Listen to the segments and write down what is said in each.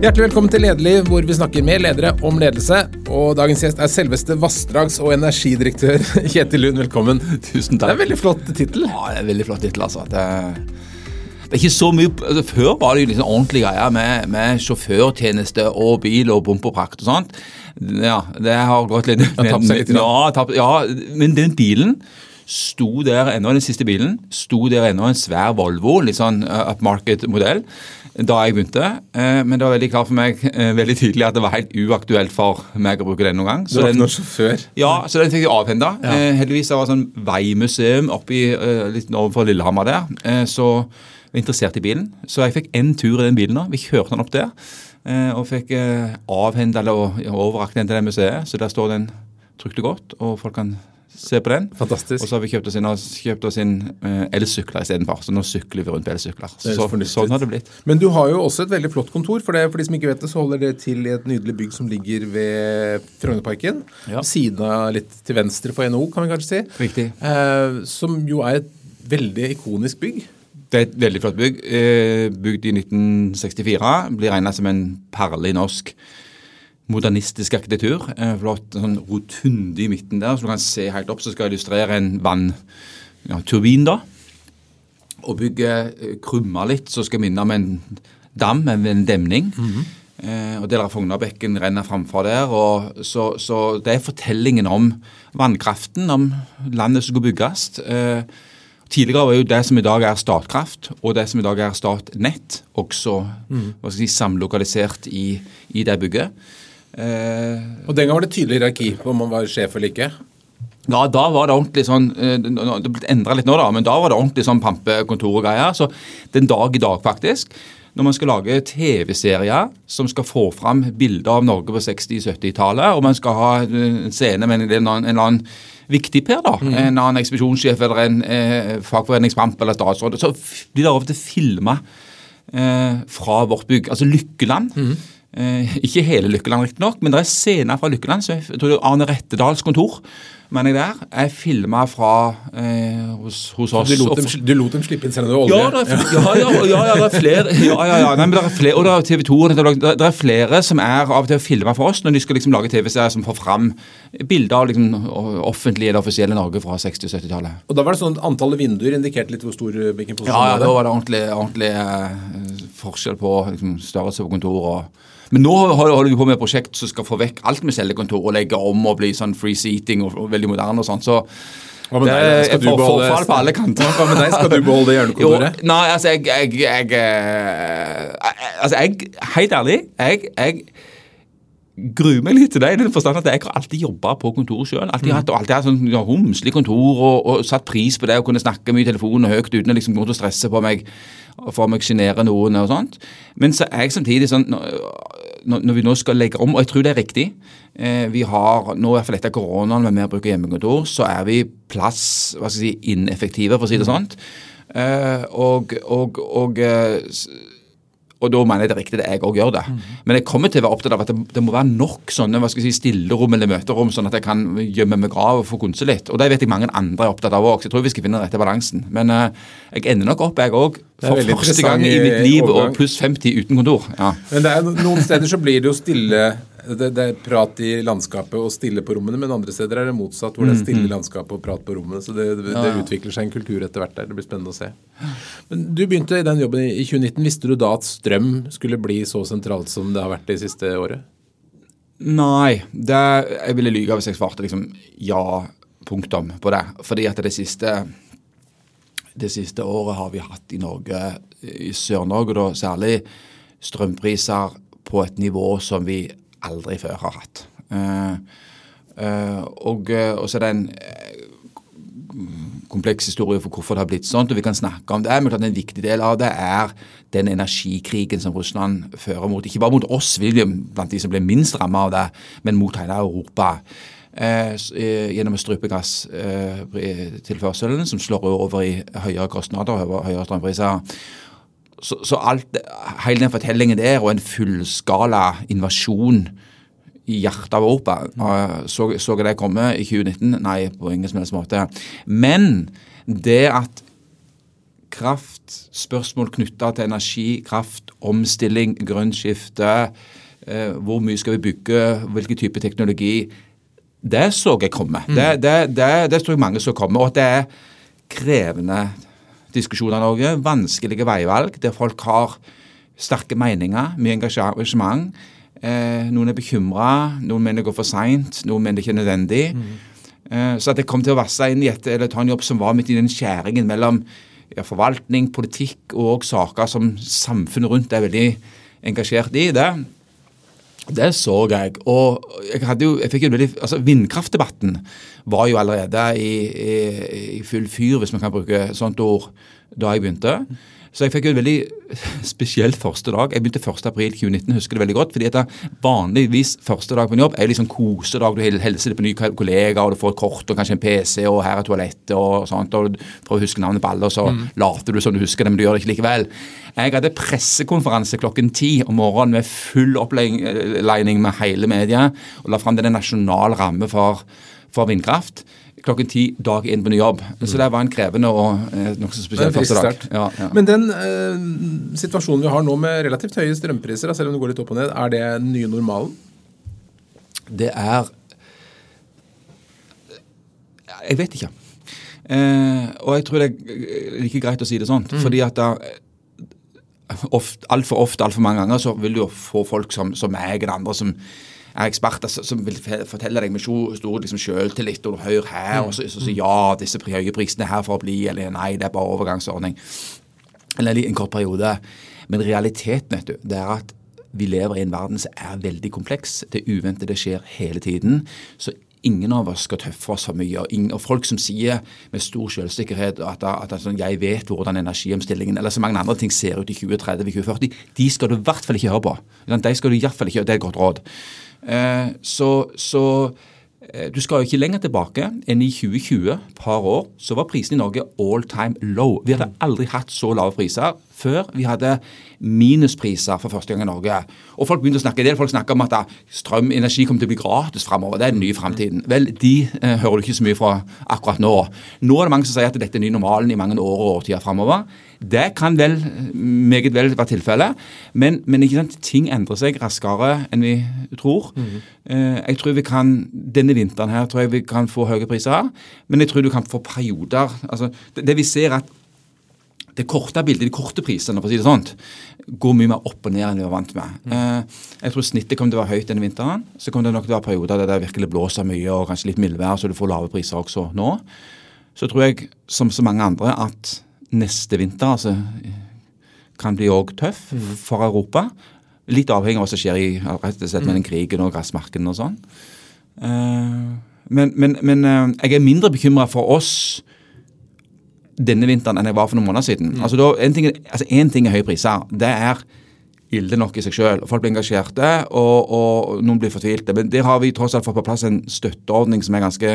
Hjertelig velkommen til Lederliv, hvor vi snakker med ledere om ledelse. Og dagens gjest er selveste vassdrags- og energidirektør Kjetil Lund. Velkommen. Tusen takk. Det er en veldig flott tittel. Ja, det er en veldig flott tittel, altså. Det, det er ikke så mye altså, Før var det jo liksom ordentlige greier med, med sjåførtjeneste og bil og bump og prakt og sånt. Ja, det har gått litt har tapt seg litt, ja, tapt, ja, men den bilen sto der ennå, den siste bilen, sto der ennå en svær Volvo, litt sånn uh, upmarket-modell, da jeg begynte. Eh, men det var veldig klart for meg eh, veldig tydelig at det var helt uaktuelt for meg å bruke den noen gang. Du var den- ikke noen sjåfør. ja, så den fikk jeg avhenda. Ja. heldigvis det var sånn veimuseum oppi eh, litt overfor Lillehammer der. Eh, så jeg var interessert i bilen. Så jeg fikk en tur i den bilen. da. Vi kjørte den opp der. Eh, og fikk eh, avhenda eller overrakt den til det museet. Så der står den trygt og godt, og folk kan se på den. Fantastisk. Og så har vi kjøpt oss inn, kjøpt oss inn uh, elsykler istedenfor. Så nå sykler vi rundt på elsykler. Så, sånn har det blitt. Men du har jo også et veldig flott kontor. For, det, for de som ikke vet det, så holder det til i et nydelig bygg som ligger ved Frognerparken. Ja. Siden av litt til venstre for NHO, kan vi kanskje si. Riktig. Uh, som jo er et veldig ikonisk bygg. Det er et veldig flott bygg. Eh, bygd i 1964. Blir regna som en perle i norsk modernistisk arkitektur. Eh, flott sånn rotunde i midten der, så du kan se helt opp. Så skal jeg illustrere en vannturbin, da. Og bygget krummer krumma litt, så skal jeg minne om en dam, en, en demning. eh, og deler av Fognabekken renner framfor der. og så, så det er fortellingen om vannkraften, om landet som skal bygges. Eh, Tidligere var jo det som i dag er Statkraft, og det som i dag er Statnett, også skal si, samlokalisert i, i det bygget. Eh, Og den gang var det tydelig hierarki på om man var sjef eller ikke. ja, da var det ordentlig sånn eh, Det har blitt endra litt nå, da, men da var det ordentlig sånn pampekontor og greier. Så den dag i dag, faktisk, når man skal lage TV-serier som skal få fram bilder av Norge på 60-70-tallet, og man skal ha eh, en scene med en, en, annen- en eller annen viktig per, da, en annen ekspedisjonssjef eller en eh, fagforeningspamp eller statsråd, så blir det over til filma eh, fra vårt bygg. Altså Lykkeland. Eh, ikke hele Lykkeland, riktignok, men det er scener fra Lykkeland. så jeg tror det er Arne Rettedals kontor mener jeg der, er filma fra eh, hos, hos oss. Du lot, dem, du lot dem slippe inn selv om det var ja, olje. er, fl- ja, ja, ja, ja, det er flere ja, ja, ja, nei, men det er flere, Og det er TV 2 det, er- det er flere som er av og til filma for oss når de skal liksom lage TV-serier som får fram bilder av liksom offentlige eller offisielle Norge fra 60- og 70-tallet. Og da var det sånn at Antallet vinduer indikerte litt hvor stor hvilken posisjon Ja, ja, du da var det ordentlig, ordentlig eh, forskjell på liksom, størrelse på kontor. og men nå holder vi på med et prosjekt som skal få vekk alt med cellekontor og legge om og bli sånn free seating og, og veldig moderne og sånn. Så Hva med deg, Skal du beholde- på alle kanter. Hva med deg? Skal du beholde hjørnekontoret? Jo, nei, altså, jeg, jeg, jeg, eh, altså, jeg Helt ærlig, jeg, jeg gruer meg litt til det i den forstand at jeg har alltid jobba på kontoret sjøl. Alltid hatt og alltid hatt sånn ja, romslig kontor og, og satt pris på det å kunne snakke mye i telefonen høyt uten å liksom gå rundt og stresse på meg for meg sjenerer noen og sånt. Men så er jeg samtidig sånn når, vi nå skal legge om, og jeg tror det er riktig eh, Vi har nå, i hvert fall etter koronaen, med mer bruk av hjemmekontor, så er vi plass hva skal jeg si, ineffektive, for å si det sånn. Eh, og, og, og eh, og da mener jeg det er riktig, det jeg òg gjør det. Men jeg kommer til å være opptatt av at det, det må være nok sånne hva skal jeg si, stillerom eller møterom, sånn at jeg kan gjemme meg av og få konse litt. Og det vet jeg mange andre er opptatt av òg, så jeg tror vi skal finne den rette balansen. Men jeg ender nok opp, jeg òg, for første gang i mitt liv overgang. og pluss 50 uten kontor. Ja. Men det er, noen steder så blir det jo stille det, det er prat i landskapet og stille på rommene, men andre steder er det motsatt, hvor det er stille i landskapet og prat på rommene. Så det, det, det utvikler seg en kultur etter hvert der. Det blir spennende å se. Men du begynte i den jobben i 2019. Visste du da at strøm skulle bli så sentralt som det har vært det siste året? Nei, det, jeg ville lyge hvis jeg svarte liksom ja, punktum på det. Fordi at det siste det siste året har vi hatt i Norge, i Sør-Norge da særlig, strømpriser på et nivå som vi aldri før har hatt. Eh, eh, og, eh, og så er det en eh, kompleks historie for hvorfor det har blitt sånn, og vi kan snakke om det. Men en viktig del av det er den energikrigen som Russland fører mot, ikke bare mot oss, vi blant de som blir minst rammet av det, men mot hele Europa. Eh, eh, gjennom å strupe gasstilførselen, som slår over i høyere kostnader og høyere strømpriser. Så, så alt, hele den fortellingen der, og en fullskala invasjon i hjertet av Europa. Så, jeg det komme i 2019? Nei, på ingen som helst måte. Men det at kraft, spørsmål knytta til energi, kraft, omstilling, grønt skifte, eh, hvor mye skal vi bygge, hvilken type teknologi Det så jeg komme. Mm. Det, det, det, det tror jeg mange så komme. Og at det er krevende diskusjoner i Norge, vanskelige veivalg, der folk har sterke meninger, mye engasjement. Eh, noen er bekymra, noen mener det går for seint, noen mener det ikke er nødvendig. Mm. Eh, så at jeg kom til å vasse inn i et, eller ta en jobb som var midt i den skjæringen mellom ja, forvaltning, politikk og saker som samfunnet rundt er veldig engasjert i. det. Det så jeg. Og jeg, jo, jeg fikk jo veldig, altså Vindkraftdebatten var jo allerede i, i, i full fyr, hvis man kan bruke sånt ord, da jeg begynte. Så jeg fikk en veldig spesiell første dag. Jeg begynte 1. april 2019, husker det veldig godt. fordi at Vanligvis første dag på en jobb er liksom kosedag. Du hilser på nye kollegaer, og du får et kort og kanskje en PC, og her er toalettet og sånt. og Du prøver å huske navnet på alle, og så mm. later du som du husker det, men du gjør det ikke likevel. Jeg hadde pressekonferanse klokken ti om morgenen med full oppleining med hele media, og la fram den nasjonale ramme for, for vindkraft klokken ti dag inn på ny jobb. Så det var en krevende og eh, nokså spesiell første dag. Ja, ja. Men den eh, situasjonen vi har nå med relativt høye strømpriser, selv om det går litt opp og ned, er det den nye normalen? Det er Jeg vet ikke. Eh, og jeg tror det er like greit å si det sånn. Mm. Fordi at altfor ofte, altfor mange ganger, så vil du jo få folk som, som meg eller andre som eksperter som vil fortelle deg med stor liksom, selvtillit og hør her, og så, så, så ja, disse høye prisene er her for å bli, eller nei, det er bare overgangsordning. Eller en kort periode. Men realiteten vet du, det er at vi lever i en verden som er veldig kompleks. Det uventede skjer hele tiden. Så ingen av oss skal tøffe oss for mye. Og, folk som sier med stor selvsikkerhet at, at, at sånn, 'jeg vet hvordan energiomstillingen' eller så mange andre ting ser ut i 2030-2040, de skal du i hvert fall ikke høre på. De skal du i hvert fall ikke, Det er et godt råd. Eh, så, så eh, du skal jo ikke lenger tilbake enn i 2020, par år, så var prisen i Norge all time low. Vi hadde aldri hatt så lave priser før. Vi hadde minuspriser for første gang i Norge. Og folk begynte å snakke, det folk snakker om at strøm, energi kommer til å bli gratis framover. Det er den nye framtiden. Vel, de eh, hører du ikke så mye fra akkurat nå. Nå er det mange som sier at dette er ny normalen i mange år og årtier framover. Det kan vel meget vel være tilfellet, men, men ikke sant, ting endrer seg raskere enn vi tror. Mm. jeg tror vi kan, Denne vinteren her tror jeg vi kan få høye priser, men jeg tror du kan få perioder. altså Det, det vi ser at det korte bildet, de korte prisene, for å si det sånn, går mye mer opp og ned enn vi var vant med. Mm. Eh, jeg tror snittet kommer til å være høyt denne vinteren. Så kommer det nok til å være perioder der det virkelig blåser mye og kanskje litt mildvær, så du får lave priser også nå. Så tror jeg, som så mange andre, at neste vinter altså, kan bli òg tøff mm. for Europa. Litt avhengig av hva som skjer i rett og slett med den krigen og gassmarkedene og sånn. Uh, men, men, men uh, jeg er mindre bekymra for oss denne vinteren enn jeg var for noen måneder siden. Mm. Altså, da, en, ting, altså, en ting er høye priser. Det er ille nok i seg sjøl. Folk blir engasjerte, og, og, noen blir fortvilte. Men der har vi tross alt fått på plass en støtteordning som er ganske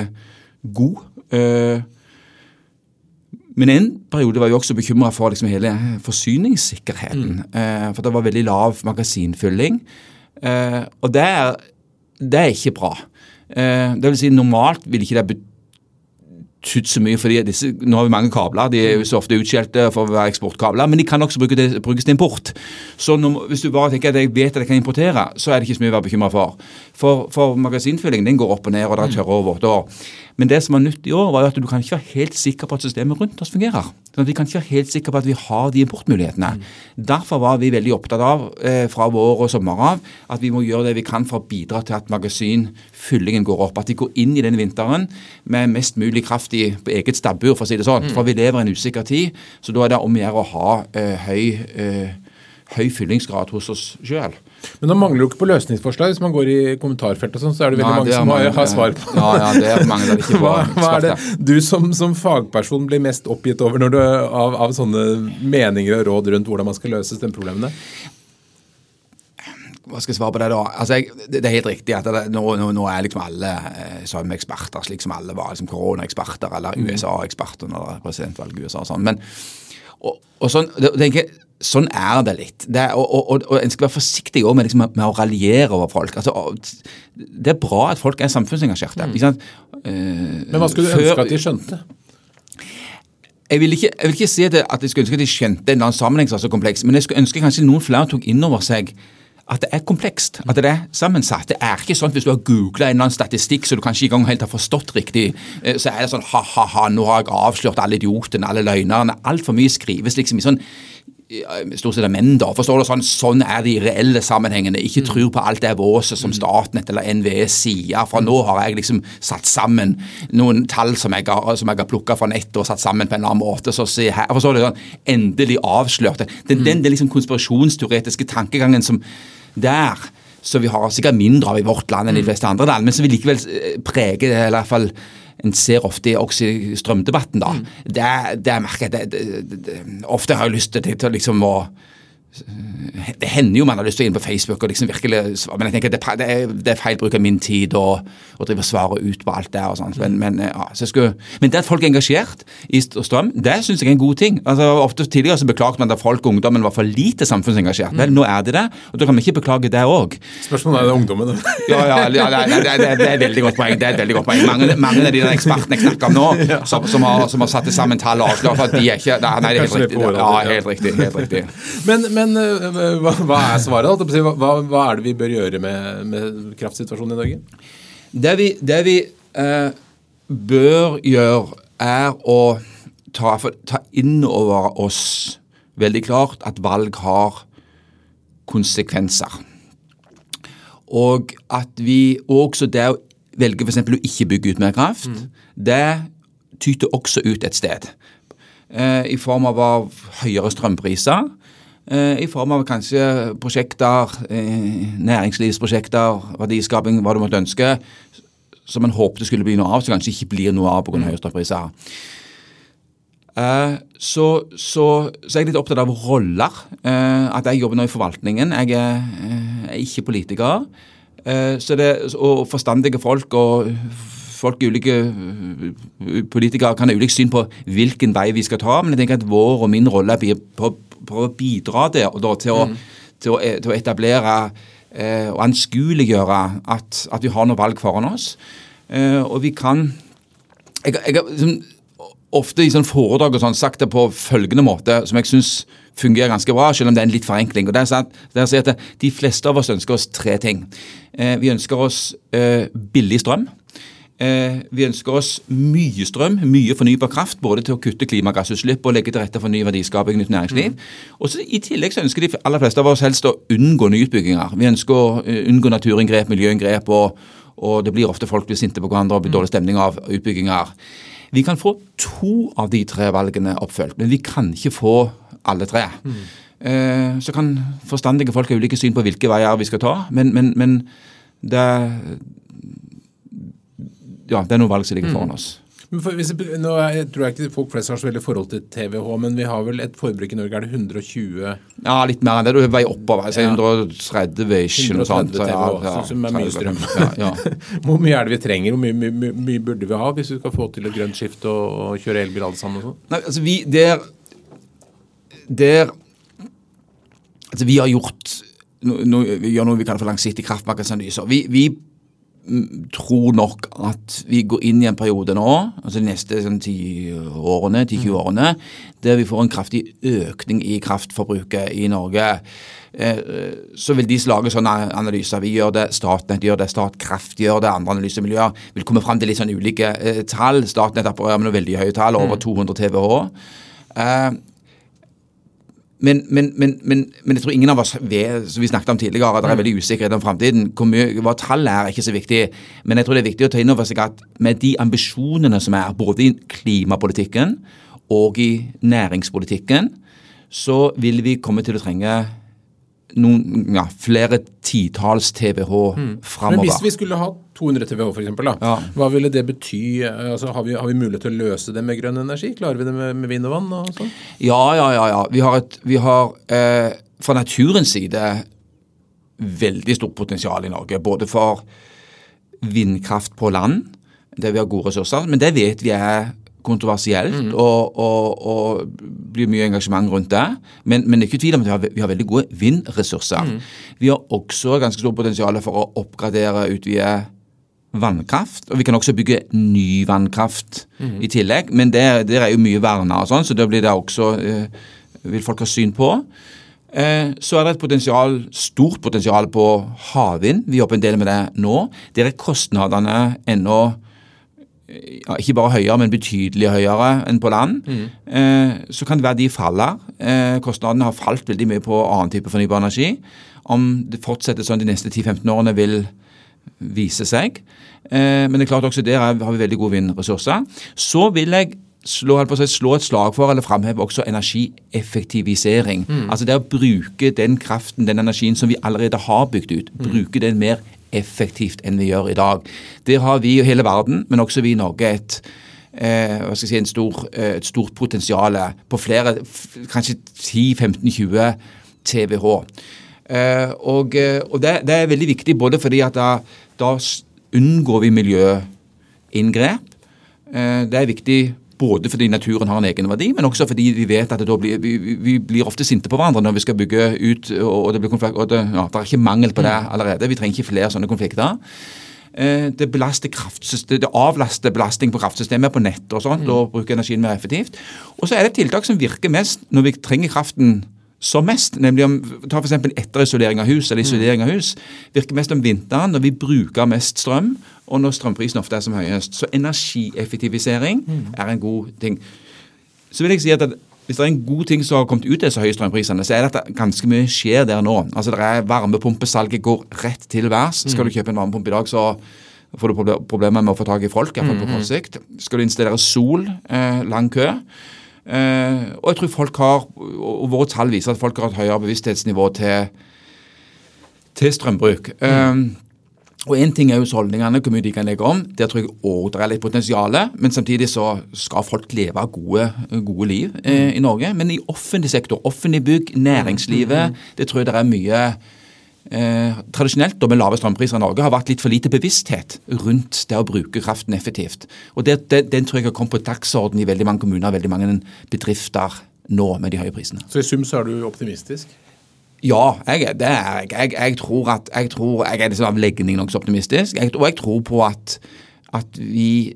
god. Uh, men en periode var jeg også bekymra for liksom hele forsyningssikkerheten. Mm. Uh, for det var veldig lav magasinfylling. Uh, og det er, det er, ikke bra. det vil si, normalt vil ikke det bety betydd så mye. fordi disse, Nå har vi mange kabler. De er jo så ofte utskjelte for å være eksportkabler, men de kan også bruke det, brukes til import. Så når, hvis du bare tenker at jeg vet at jeg kan importere, så er det ikke så mye å være bekymra for. For, for magasinfylling den går opp og ned, og det er tørre og våte år. Men det som var nytt i år, var jo at du kan ikke være helt sikker på at systemet rundt oss fungerer. Sånn vi kan ikke være helt sikre på at vi har de importmulighetene. Mm. Derfor var vi veldig opptatt av eh, fra vår og sommer av at vi må gjøre det vi kan for å bidra til at magasinfyllingen går opp. At vi går inn i denne vinteren med mest mulig kraft i, på eget stabbur, for å si det sånn. Mm. For vi lever i en usikker tid, så da er det om å gjøre å ha eh, høy, eh, høy fyllingsgrad hos oss sjøl. Men da mangler jo ikke på løsningsforslag. Hvis man går i kommentarfeltet, og sånn, så er det veldig Nei, mange det som mange, har, svar på Ja, ja, det er mange der ikke hva, hva er det du som, som, fagperson blir mest oppgitt over når du, av, av sånne meninger og råd rundt hvordan man skal løse stemmeproblemene? hva skal jeg svare på det, da? Altså, jeg, det, det, er helt riktig at det, nå, nå, nå, er liksom alle eh, sånn eksperter, slik som alle var liksom koronaeksperter eller mm. USA-eksperter under presidentvalget i USA. og sånn. Men, og, og sånn, det, tenker jeg, Sånn er det litt. Det er, og, og, og, En skal være forsiktig med, liksom, med, å raljere over folk. Altså, det er bra at folk er samfunnsengasjerte. Mm. Uh, Men hva skulle du før, ønske at de skjønte? jeg vil, ikke, jeg vil ikke si at jeg, skulle ønske at de skjønte en eller annen sammenheng som var så kompleks, men jeg skulle ønske kanskje noen flere tok inn over seg at det er komplekst, at det er sammensatt. Det er ikke sånn at hvis du har googla en eller annen statistikk så du kanskje ikke engang helt har forstått riktig, eh, så er det sånn ha-ha-ha, nå har jeg avslørt alle idiotene, alle løgnerne. Altfor mye skrives liksom i sånn stort sett er menn, da. Forstår du? Sånn, sånn er de reelle sammenhengene. Ikke mm. tror på alt det våset som Statnett eller NVE sier. For nå har jeg liksom satt sammen noen tall som jeg har, som har plukka fra nettet og satt sammen på en eller annen måte. Så se her, forstår du? Sånn, endelig avslørt. Den, den, mm. den liksom konspirasjonsteoretiske tankegangen som der så vi har sikkert mindre av i vårt land enn i de fleste andre land, men som vi likevel eh, preger, eller i hvert fall en ser ofte også i strømdebatten, da. Mm. Det, det merker jeg Ofte har jeg lyst til, til liksom å det hender jo man har lyst til å inn på Facebook og liksom virkelig Men jeg tenker det, det, er, det er feil bruk av min tid å, å drive og svare ut på alt det og sånt. Men, men, ja, så skulle, men, det at folk er engasjert i strøm, det syns jeg er en god ting. Altså, ofte Tidligere så beklaget man at folk og ungdommen var for lite samfunnsengasjert. Mm. Vel, nå er de det, og da kan vi ikke beklage det òg. Spørsmålet er det ungdommen, da. ja, ja, ja det, det, det, er et veldig godt poeng. det er et veldig godt poeng. Mange, mange av de der ekspertene jeg snakker om nå, som, som, har, som har satt sammen tall og avslørt at de er ikke Nei, det er helt riktig. Ja, helt riktig, helt riktig. men, men eh, hva, hva, er svaret? Hva, hva, er det vi bør gjøre med, med kraftsituasjonen i Norge? Det vi, det vi eh, bør gjøre, er å ta, ta inn over oss veldig klart at valg har konsekvenser. Og at vi også det å velge f.eks. å ikke bygge ut mer kraft, mm. det tyter også ut et sted. Eh, I form av høyere strømpriser. Eh, i form av kanskje prosjekter, eh, næringslivsprosjekter, verdiskaping, hva du måtte ønske, som man håpte skulle bli noe av, så kanskje ikke blir noe av pga. høye strømpriser. Uh, så, så, så, er jeg litt opptatt av roller. At jeg jobber nå i forvaltningen. Jeg er, er ikke politiker. så det, og forstandige folk og folk ulike politikere kan ha ulikt syn på hvilken vei vi skal ta, men jeg tenker at vår og min rolle blir på prøve å bidra der, da, til, å, mm. til, å, til, å, etablere eh, og anskueliggjøre at, at, vi har noe valg foran oss. Eh, og vi kan Jeg, jeg liksom, ofte i sånn foredrag og sånn sagt det på følgende måte, som jeg syns fungerer ganske bra, selv om det er en litt forenkling. og det er, sant, det er at De fleste av oss ønsker oss tre ting. Eh, vi ønsker oss eh, billig strøm. Eh, vi ønsker oss mye strøm, mye fornybar kraft, både til å kutte klimagassutslipp og legge til rette for ny verdiskaping, nytt næringsliv. Mm. Og så I tillegg så ønsker de aller fleste av oss helst å unngå nyutbygginger. Vi ønsker å uh, unngå naturinngrep, miljøinngrep, og, og, det blir ofte folk blir sinte på hverandre og blir mm. dårlig stemning av utbygginger. Vi kan få to av de tre valgene oppfølgt, men vi kan ikke få alle tre. Mm. Eh, så kan forstandige folk ha ulike syn på hvilke veier vi skal ta, men, men, men det ja, det er noen valg som ligger foran mm. oss. For, hvis, nå jeg tror jeg ikke folk flest har så veldig forhold til TVH, men vi har vel et forbruk i Norge, er det 120 Ja, litt mer enn det. Du vei oppover. Altså 130 ish. 130 TVH, ja, ja, som er mye strøm. Ja, ja. Hvor mye er det vi trenger? Hvor mye, mye, mye, burde vi ha hvis vi skal få til et grønt skifte og, og kjøre elbil alle sammen? Og sånn? Nei, altså vi, der, der Altså vi har gjort no, no, vi gjør noe vi kaller for langsiktig kraftmarkedsanalyser. Vi, vi tror nok at vi går inn i en periode nå, altså de neste sånn, 10 årene, 10-20 mm. årene, der vi får en kraftig økning i kraftforbruket i Norge. Eh, så vil de lage sånne analyser. Vi gjør det, Statnett gjør det, Statkraft gjør det, andre analysemiljøer vil komme fram til litt sånn ulike eh, tall. Statnett opererer med noen veldig høye tall, over 200 mm. TWh. Eh, men, men, men, men, jeg tror ingen av oss vet, som vi snakket om tidligere, at det er mm. veldig usikkerhet om framtiden. Hva tallet er, er ikke så viktig. Men jeg tror det er viktig å ta inn over seg at med de ambisjonene som er, både i klimapolitikken og i næringspolitikken, så vil vi komme til å trenge noen, ja, flere titalls TWh mm. framover. Men hvis vi skulle ha 200 TWh f.eks., ja. hva ville det bety? Altså, har, vi, har, vi, mulighet til å løse det med grønn energi? Klarer vi det med, med vind og vann? Og sånn? Ja, ja, ja. ja. Vi har, et, vi har eh, fra naturens side veldig stort potensial i Norge. Både for vindkraft på land, der vi har gode ressurser, men det vet vi er kontroversielt mm. og, og, og, blir mye engasjement rundt det. Men, men det er ikke tvil om at vi har, vi har veldig gode vindressurser. Mm. Vi har også ganske stort potensial for å oppgradere, utvide vannkraft, og vi kan også bygge ny vannkraft i tillegg. Men der, der er jo mye verna og sånn, så da blir det også eh, vil folk ha syn på. Eh, så er det et potensial, stort potensial på havvind. Vi jobber en del med det nå. Der er kostnadene ennå ja, ikke bare høyere, men betydelig høyere enn på land. Eh, så kan det være de faller. Eh, kostnadene har falt veldig mye på annen type fornybar energi. Om det fortsetter sånn de neste 10-15 årene, vil vise seg. Eh, men det er klart også der har vi veldig gode vindressurser. Så vil jeg slå, si, slå et slag for eller framheve også energieffektivisering. Altså det å bruke den kraften, den energien som vi allerede har bygd ut, bruke den mer effektivt enn vi gjør i dag. Der har vi i hele verden, men også vi i Norge, et eh, hva skal jeg si, stor, eh, et stort potensial på flere, kanskje 10-15-20 TWh. Eh, og eh, og det, det er veldig viktig både fordi at da, da unngår vi miljøinngrep. Eh, det er viktig både fordi naturen har en egen verdi, men også fordi vi vet at blir, vi, vi- blir ofte sinte på hverandre når vi skal bygge ut, og det, blir konflikt, og det, ja, det er ikke mangel på det allerede. Vi trenger ikke flere sånne konflikter. Eh, Det det avlaster belastning på kraftsystemet på nett og sånt, og bruker energien mer effektivt. Og så er det tiltak som virker mest når vi trenger kraften som mest, nemlig om ta f.eks. etterisolering av hus eller isolering av hus, virker mest om vinteren når vi bruker mest strøm, og når strømprisen ofte er som høyest. Så energieffektivisering er en god ting. Så vil jeg si at hvis det er en god ting som har kommet ut av disse høye strømprisene, så er det at ganske mye skjer der nå. Altså det er Varmepumpesalget går rett til værs. Skal du kjøpe en varmepumpe i dag, så får du problemer med å få tak i folk, iallfall på kort sikt. Skal du installere sol, eh, lang kø. Eh, og jeg tror folk har, og våre tall viser at folk har et høyere bevissthetsnivå til, til strømbruk. Eh, og én ting er jo holdningene, hvor mye de kan legge om. Der tror jeg òg det er litt potensial. Men samtidig så skal folk leve gode, gode liv eh, i Norge. Men i offentlig sektor, offentlig bygg, næringslivet, det tror jeg det er mye eh, Tradisjonelt da med lave strømpriser i Norge har vært litt for lite bevissthet rundt det å bruke kraften effektivt. Og det, det, Den tror jeg har kommet på dagsorden i veldig mange kommuner og veldig mange bedrifter nå med de høye prisene. Så i sum så er du optimistisk? Ja, jeg, det er jeg. Jeg, jeg tror at jeg, tror, jeg er liksom av legning nokså optimistisk. Jeg, og jeg tror på at, at vi,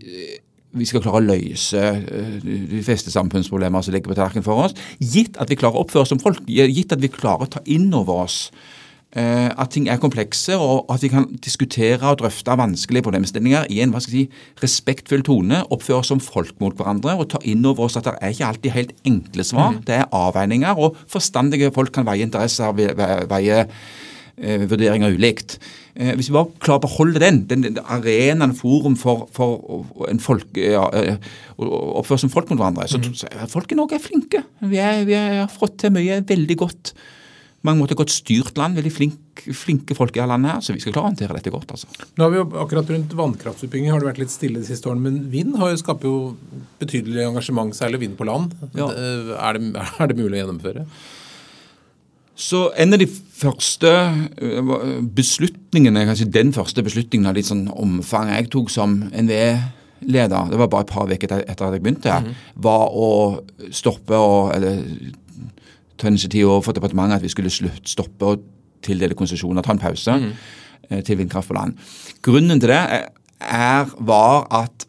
vi skal klare å løse eh, de fleste samfunnsproblemer som ligger på tallerkenen for oss. Gitt at vi klarer å oppføre oss som folk. Gitt at vi klarer å ta inn over oss at ting er komplekse, og at vi kan diskutere og drøfte vanskelige problemstillinger i en hva skal jeg si, respektfull tone. Oppføre oss som folk mot hverandre og ta inn over oss at det er ikke alltid helt enkle svar. Det er avveininger, og forstandige folk kan veie interesser, ve- ve- veie eh, vurderinger ulikt. Eh, hvis vi bare klarer å beholde den, den, arenaen, forum for, for en folk, ja, eh, oppføre som folk mot hverandre, så, så er folk i Norge er flinke. Vi, er, vi har fått til mye veldig godt mange måter godt styrt land. Veldig flink, flinke folk i dette landet her, så vi skal klare å håndtere dette godt. altså. Nå har vi jo akkurat rundt vannkraftutbygging har det vært litt stille de siste årene, men vind har jo skaper jo betydelig engasjement, særlig vind på land. Ja. Er, det, er det mulig å gjennomføre? Så en av de første øh, beslutningene, kanskje den første beslutningen av litt sånn omfang jeg tok som NVE-leder, det var bare et par uker etter at jeg begynte, var å stoppe og eller ta initiativ overfor departementet at vi skulle slutt, stoppe å tildele konsesjoner, ta en pause eh, til vindkraft på land. Grunnen til det er, er var at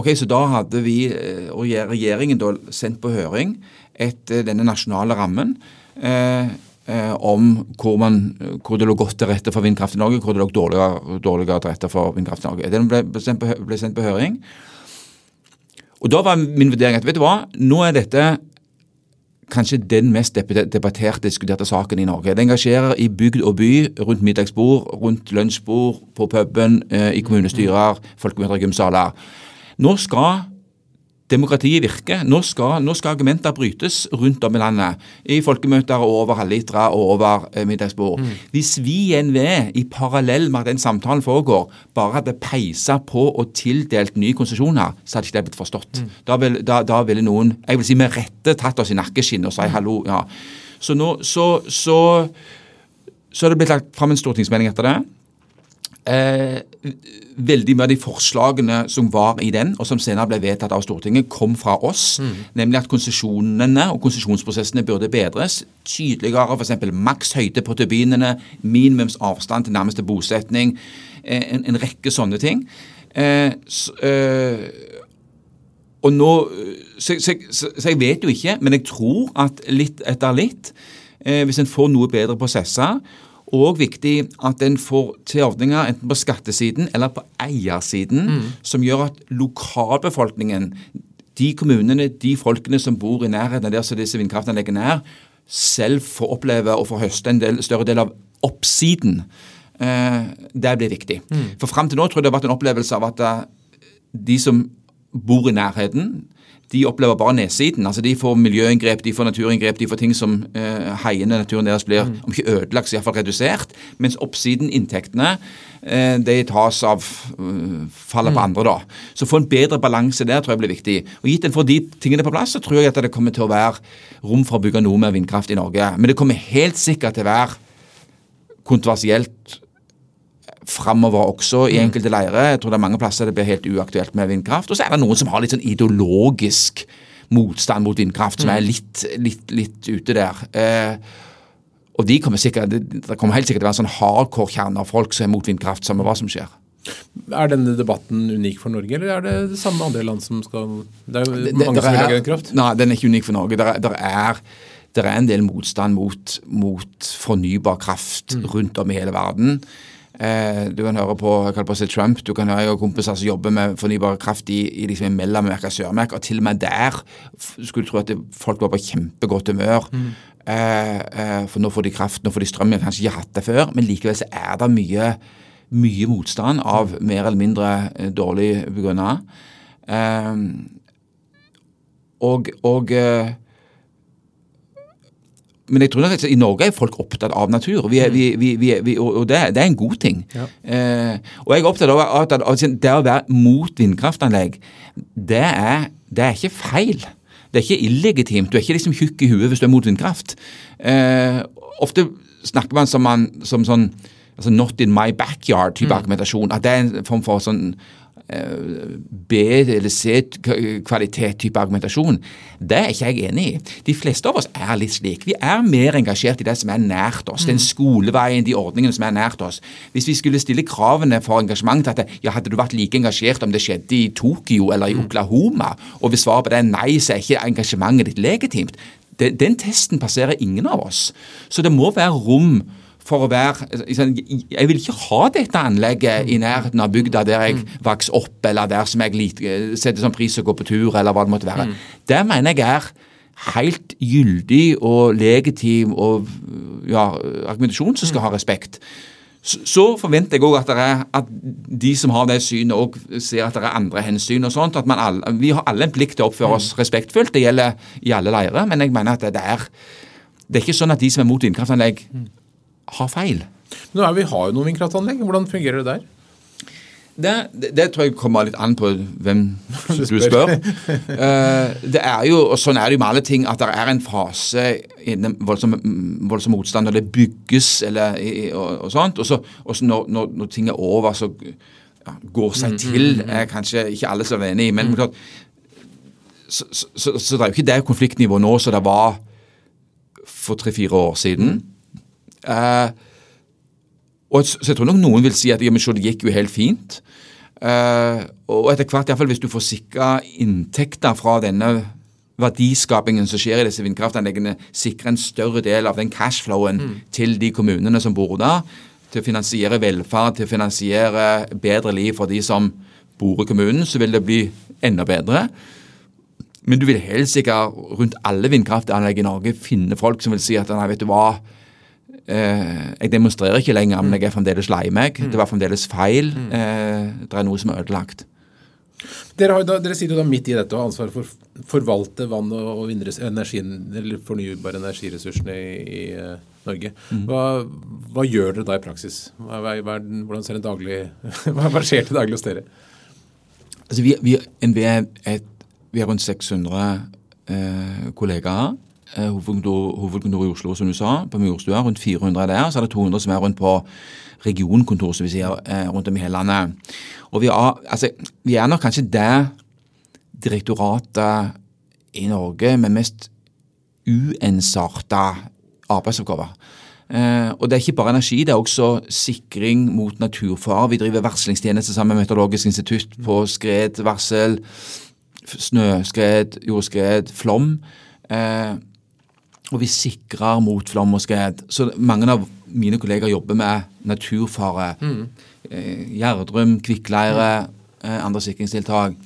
Ok, så da hadde vi, eh, og regjeringen da sendt på høring et, eh, denne nasjonale rammen eh, eh, om hvor, man, hvor det lå godt til rette for vindkraft i Norge, hvor det lå dårligere, dårligere til rette for vindkraft i Norge. Den ble, sendt på, ble sendt på høring. Og da var min vurdering at vet du hva, nå er dette kanskje den mest debatterte, diskuterte saken i Norge. Det engasjerer i bygd og by, rundt middagsbord, rundt lunsjbord, på puben, eh, i kommunestyrer, folkemøter og gymsaler. Nå skal demokratiet virker. Nå skal, nå skal argumenter brytes rundt om i landet. I folkemøter og over halvlitere og over eh, middagsbord. Hvis vi i NVE, i parallell med at den samtalen foregår, bare hadde peisa på og tildelt nye konsesjoner, så hadde ikke det blitt forstått. Da, vil, da, da ville noen, jeg vil si med rette, tatt oss i nakkeskinnet og si hallo. ja. Så nå, så, så, så er det blitt lagt fram en stortingsmelding etter det. Eh, veldig mye av de forslagene som var i den, og som senere ble vedtatt av Stortinget, kom fra oss. Nemlig at konsesjonene og konsesjonsprosessene burde bedres. Tydeligere f.eks. maks høyde på turbinene, minimums avstand til nærmeste bosetning. eh, en, en rekke sånne ting. Eh, s- eh, og nå, så, så, så, så jeg vet jo ikke, men jeg tror at litt etter litt, eh, hvis en får noe bedre prosesser, og viktig at en får til ordninger enten på skattesiden eller på eiersiden, som gjør at lokalbefolkningen, de kommunene, de folkene som bor i nærheten av der som disse vindkraftanleggene er, selv får oppleve og får høste en del, større del av oppsiden. Eh, det blir viktig. For fram til nå tror jeg det har vært en opplevelse av at eh, de som bor i nærheten, de opplever bare nedsiden. altså De får miljøinngrep, de får naturinngrep, de får ting som eh, heiende naturen deres blir om ikke ødelagt, så iallfall redusert. Mens oppsiden, inntektene, eh, de tas av uh, faller på andre, da. Så få en bedre balanse der tror jeg blir viktig. Og Gitt en får de tingene på plass, så tror jeg at det kommer til å være rom for å bygge noe mer vindkraft i Norge. Men det kommer helt sikkert til å være kontroversielt framover også i enkelte leirer. Jeg tror det er mange plasser det blir helt uaktuelt med vindkraft. Og så er det noen som har litt sånn ideologisk motstand mot vindkraft, som er litt, litt, litt ute der. Eh, og de kommer sikkert, det, kommer helt sikkert til å være en sånn hardcore kjerne av folk som er mot vindkraft, samme hva som skjer. Er denne debatten unik for Norge, eller er det det samme andre land som skal Det er jo Det- mange det, som vil ha lage vindkraft. Nei, den er ikke unik for Norge. Der, er- der, er, det er en del motstand mot, mot fornybar kraft rundt om i hele verden. Eh, du kan høre på jeg på si Trump, du kan høre jeg har kompiser som jobber med fornybar kraft i, i liksom i Mellom-Amerika og Sør-Amerika, og til og med der skulle du tro at det, folk var på kjempegodt humør. Eh, eh, for nå får de kraft, nå får de strøm. Jeg har kanskje ikke hatt det før, men likevel så er det mye mye motstand av mer eller mindre eh, dårlig begrunna. Eh, og, og eh, men jeg tror nok at i Norge er folk opptatt av natur, vi er, vi, vi, vi, vi, og det, det er en god ting. Eh, og jeg er opptatt av at det å være mot vindkraftanlegg, det er, det er ikke feil. Det er ikke illegitimt. Du er ikke liksom tjukk i huet hvis du er mot vindkraft. Eh, ofte snakker man som, man, som sånn altså not in my backyard-type argumentasjon. At det er en form for sånn B- eller C-kvalitet-type argumentasjon. Det er ikke jeg enig i. De fleste av oss er litt slik. Vi er mer engasjert i det som er nært oss. Den skoleveien, de ordningene som er nært oss. Hvis vi skulle stille kravene for engasjement til at ja, hadde du vært like engasjert om det skjedde i Tokyo eller i Oklahoma, og hvis svaret på det er nei, så er ikke engasjementet ditt legitimt. Den, den testen passerer ingen av oss. Så det må være rom for å være liksom, Jeg vil ikke ha dette anlegget i nærheten av bygda der jeg vokste opp, eller der som jeg lit- setter som pris å gå på tur, eller hva det måtte være. Det mener jeg er helt gyldig og legitim og ja, argumentasjon som skal ha respekt. Så, forventer jeg òg at, at de som har det synet, òg ser at det er andre hensyn. og sånt, at man alle, Vi har alle en plikt til å oppføre oss respektfullt. Det gjelder i alle leirer. Men jeg mener at det er, det er ikke sånn at de som er mot vindkraftanlegg, har feil. Nå er Vi har jo noen vindkraftanlegg. Hvordan fungerer det der? Det, det, det tror jeg kommer litt an på hvem du spør. Eh, det er jo, og Sånn er det jo med alle ting, at det er en fase innen voldsom, voldsom motstand når det bygges eller, og, og sånt. Og så, og så når, når, når ting er over, så ja, går seg til. er kanskje ikke alle som er enig i, men klart, så, så, så, så det er jo ikke det konfliktnivået nå som det var for tre-fire år siden. Eh, og så jeg tror nok noen vil si at ja, men så det gikk jo helt fint. Eh, og etter hvert, i hvert fall hvis du får sikra inntekter fra denne verdiskapingen som skjer i disse vindkraftanleggene, sikre en større del av den cashflowen til de kommunene som bor der, til å finansiere velferd, til å finansiere bedre liv for de som bor i kommunen, så vil det bli enda bedre. Men du vil helt sikkert rundt alle vindkraftanlegg i Norge finne folk som vil si at nei, vet du hva, eh, jeg demonstrerer ikke lenger, men jeg er fremdeles lei meg. Det var fremdeles feil. Eh, det er noe som er ødelagt. Dere, har, da, dere sitter jo da midt i dette og har ansvar for å forvalte vann- og energien, eller fornybare energiressursene i, i eh, Norge. Hva, hva gjør dere da i praksis? Hva, hva, hvordan ser en daglig, hva, skjer til daglig hos dere? Altså, vi, vi, NVE er vi har rundt 600 eh, kollegaer. Eh, hovedkontor, hovedkontor i Oslo, som du sa, på Murstua. Rundt 400 der. Så er det 200 som er rundt på regionkontor, som vi sier, eh, rundt om i hele landet. Og vi er, altså, vi er nok kanskje det direktoratet i Norge med mest uensarta arbeidsoppgaver. Eh, og det er ikke bare energi, det er også sikring mot naturfare. Vi driver varslingstjeneste sammen med Meteorologisk institutt på skredvarsel, snøskred, jordskred, flom. Eh, og vi sikrer mot flom og skred. Så mange av mine kolleger jobber med naturfare. Mm. Eh, Gjerdrum, kvikkleire, eh, andre sikringstiltak.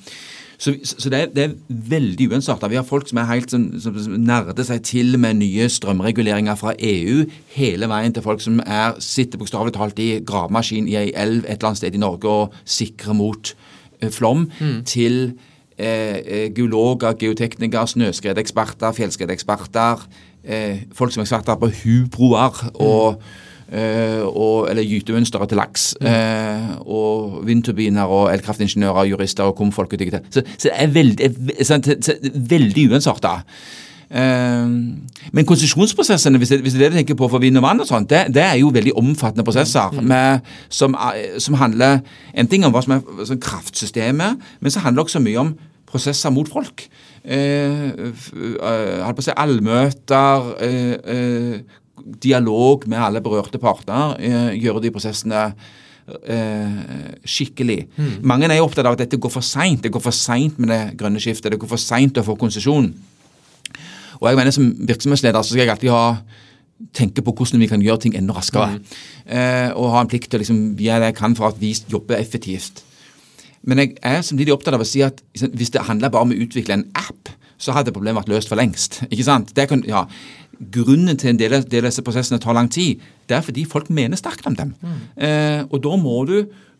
Så, så det, er, det, er, veldig uensarta. Vi har folk som er helt som, som nerder seg til med nye strømreguleringer fra EU, hele veien til folk som er, sitter bokstavelig talt i gravemaskin i ei elv et eller annet sted i Norge og sikrer mot eh, flom, mm. til eh geologer, geoteknikere, snøskredeksperter, fjellskredeksperter, eh, folk som er eksperter på hubroer og mm eh, og, eller gytemønstre til laks. Mm. Eh, og vindturbiner og elkraftingeniører, jurister og komfolk. Så, så det er veldig, veldig uensarta. Uh, men konsesjonsprosessene, hvis hvis det, er det du tenker på for vind og vann, og sånt, det, det er jo veldig omfattende prosesser. Mm. Med, som, som, handler en ting om hva som er kraftsystemet, men så handler det også mye om prosesser mot folk. Eh, på å si allmøter, eh, dialog med alle berørte parter, eh, gjøre de prosessene eh, skikkelig. Mm. Mange er jo opptatt av at dette går for seint. Det går for seint med det grønne skiftet. Det går for seint å få konsesjon. Og jeg mener Som virksomhetsleder så skal jeg alltid ha tenke på hvordan vi kan gjøre ting enda raskere. Mm. Eh, og ha en plikt til å liksom, gjøre det jeg kan for at vi jobber effektivt. Men jeg er samtidig opptatt av å si at hvis det handler bare om å utvikle en app, så hadde problemet vært løst for lengst. ikke sant? Det kan, ja, grunnen til en del av disse prosessene tar lang tid, det er fordi folk mener sterkt om dem. Mm. Eh, og da må du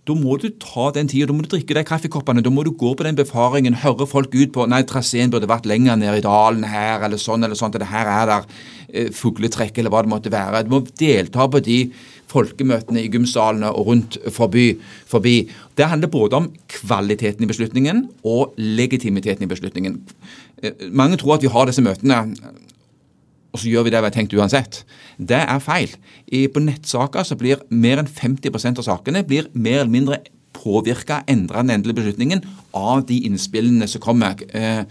da må du ta den tida, da må du drikke de kaffekoppene, da må du gå på den befaringen, høre folk ut på nei, traseen burde vært lenger ned i dalen her, eller sånn eller sånn, eller her er der eh, fugletrekk, eller hva det måtte være. Du må delta på de folkemøtene i gymsalene og rundt forbi. forbi. Det handler både om kvaliteten i beslutningen og legitimiteten i beslutningen. Eh, mange tror at vi har disse møtene og så gjør vi det vi har tenkt uansett. Det er feil. I, på nettsaker så blir mer enn 50% av sakene blir mer eller mindre påvirka, endra den endelige beslutningen av de innspillene som kommer. Eh,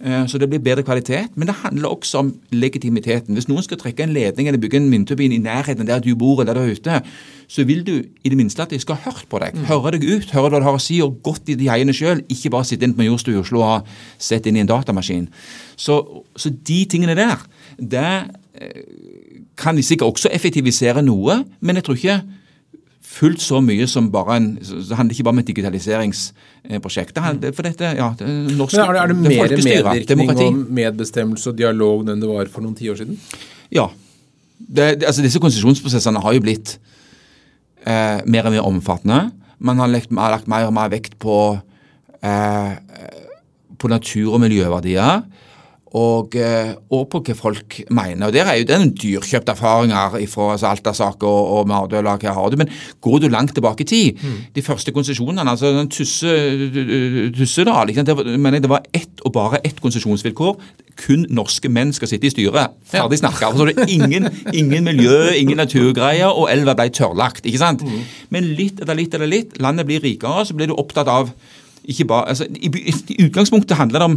eh, så det blir bedre kvalitet. Men det handler også om legitimiteten. Hvis noen skal trekke en ledning eller bygge en vindturbin i nærheten der du bor eller der ute, så vil du i det minste at de skal ha hørt på deg. Mm. Høre deg ut, høre hva du har å si, og gått i de heiene sjøl. Ikke bare sitte inne på Majorstua i Oslo og sett inn i en datamaskin. Så, så de tingene der det eh, kan sikkert også effektivisere noe, men jeg tror ikke fullt så mye som bare en Det handler ikke bare om et digitaliseringsprosjekt. Det for dette, ja, det men er det, det mer medvirkning og medbestemmelse og dialog enn det var for noen tiår siden? Ja. Det, altså Disse konsesjonsprosessene har jo blitt eh, mer og mer omfattende. Man har lagt, har lagt mer og mer vekt på, eh, på natur- og miljøverdier og, eh, og, på hva folk mener. Og Der er jo den dyrkjøpte erfaringer fra altså Alta-saker og, og Mardøla. hva har du, Men går du langt tilbake i tid, mm. de første konsesjonene, altså den Tusse, Tussedal det, mener det var ett og bare ett konsesjonsvilkår. Kun norske menn skal sitte i styret. Ferdig snakka. Altså, det er ingen, ingen miljø, ingen naturgreier, og elva ble tørrlagt. ikke sant? Mm. Men litt etter litt etter litt, landet blir rikere, så blir du opptatt av ikke bare, altså, i, i utgangspunktet handler det om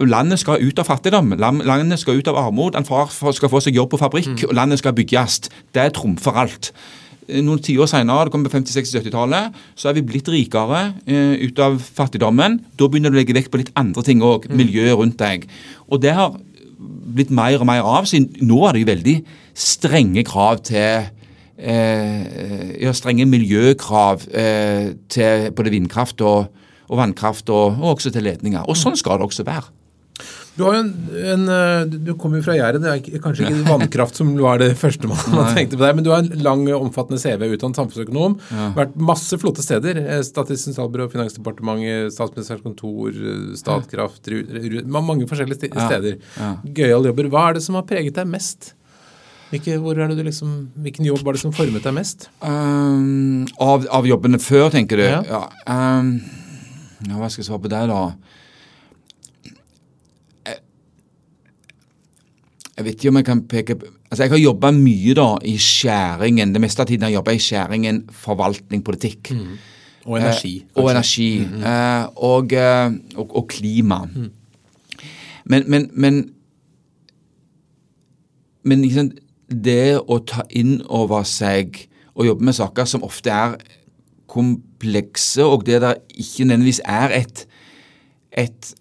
Landet skal ut av fattigdom, landet skal ut av armod. En far skal få seg jobb på fabrikk, mm. og landet skal bygges. Det trumfer alt. Eh, noen tiår senere, det kommer på 50-, 60-, 70-tallet, så er vi blitt rikere eh, ut av fattigdommen. Da begynner du å legge vekt på litt andre ting òg. Mm. Miljøet rundt deg. Og det har blitt mer og mer av. siden Nå er det jo veldig strenge krav til eh, ja, strenge miljøkrav eh, til både vindkraft og, og vannkraft, og, og, også til ledninger. Og sånn skal det også være. Du, har jo en, en, eh, du kommer jo fra Jæren. Det er kanskje ikke vannkraft som var det første man, tenkte på deg, men du har en lang, omfattende CV, utdannet samfunnsøkonom. Ja. Vært masse flotte steder. Eh, Statistisk sentralbyrå, Finansdepartementet, Statsministerens kontor, eh, Statkraft Mange forskjellige steder. Ja. Gøyale jobber. Hva er det som har preget deg mest? Hvilke, liksom, hvilken jobb var det som formet deg mest? Um, av, av, jobbene før, tenker du? Ja. ja um, ja, hva skal jeg svare på det, da? Jeg vet ikke om jeg kan peke Altså, Jeg har jobba mye da i skjæringen. Det meste av tiden har jeg jobba i skjæringen forvaltning, politikk. Mm. Og energi. Eh, og energi. Mm -hmm. eh, og, eh, og, og, klima. Mm. Men, men, men, men liksom, det å ta inn over seg og jobbe med saker som ofte er komplekse, og det der ikke nødvendigvis er et, et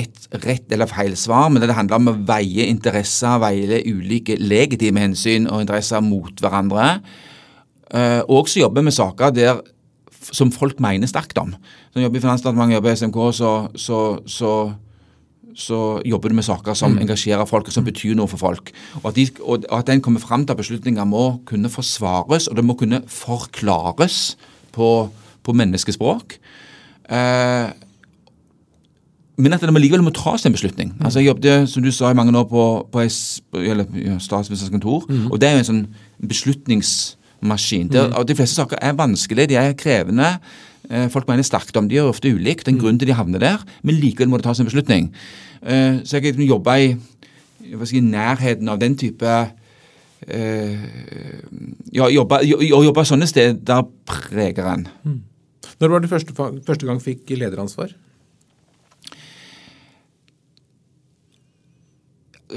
et rett eller feil svar, men det handler om å veie interesser, veie ulike legitime hensyn og interesser mot hverandre. Uh, og også jobbe med saker der, som folk mener sterkt om. Du jobber i Finansdepartementet, jobber i SMK, så, så, så, så, jobber du med saker som mm. engasjerer folk, og som betyr noe for folk. Og at, de, og at den kommer fram til at beslutninger må kunne forsvares, og det må kunne forklares på, på menneskespråk. Uh, men at det likevel må tas en beslutning. Mm. Altså Jeg jobbet som du sa, i mange år på, på ja, statsministerens kontor. Mm. og Det er jo en sånn beslutningsmaskin. Der, mm. De fleste saker er vanskelige, de er krevende. Eh, folk mener sterkt om de er ofte ulikt. Det er en grunn til de havner der, men likevel må det tas en beslutning. Eh, så jeg jobba i si, nærheten av den type uh, ja, jobba, jobba sånne steder preger en. Mm. Når var det første, første gang fikk lederansvar?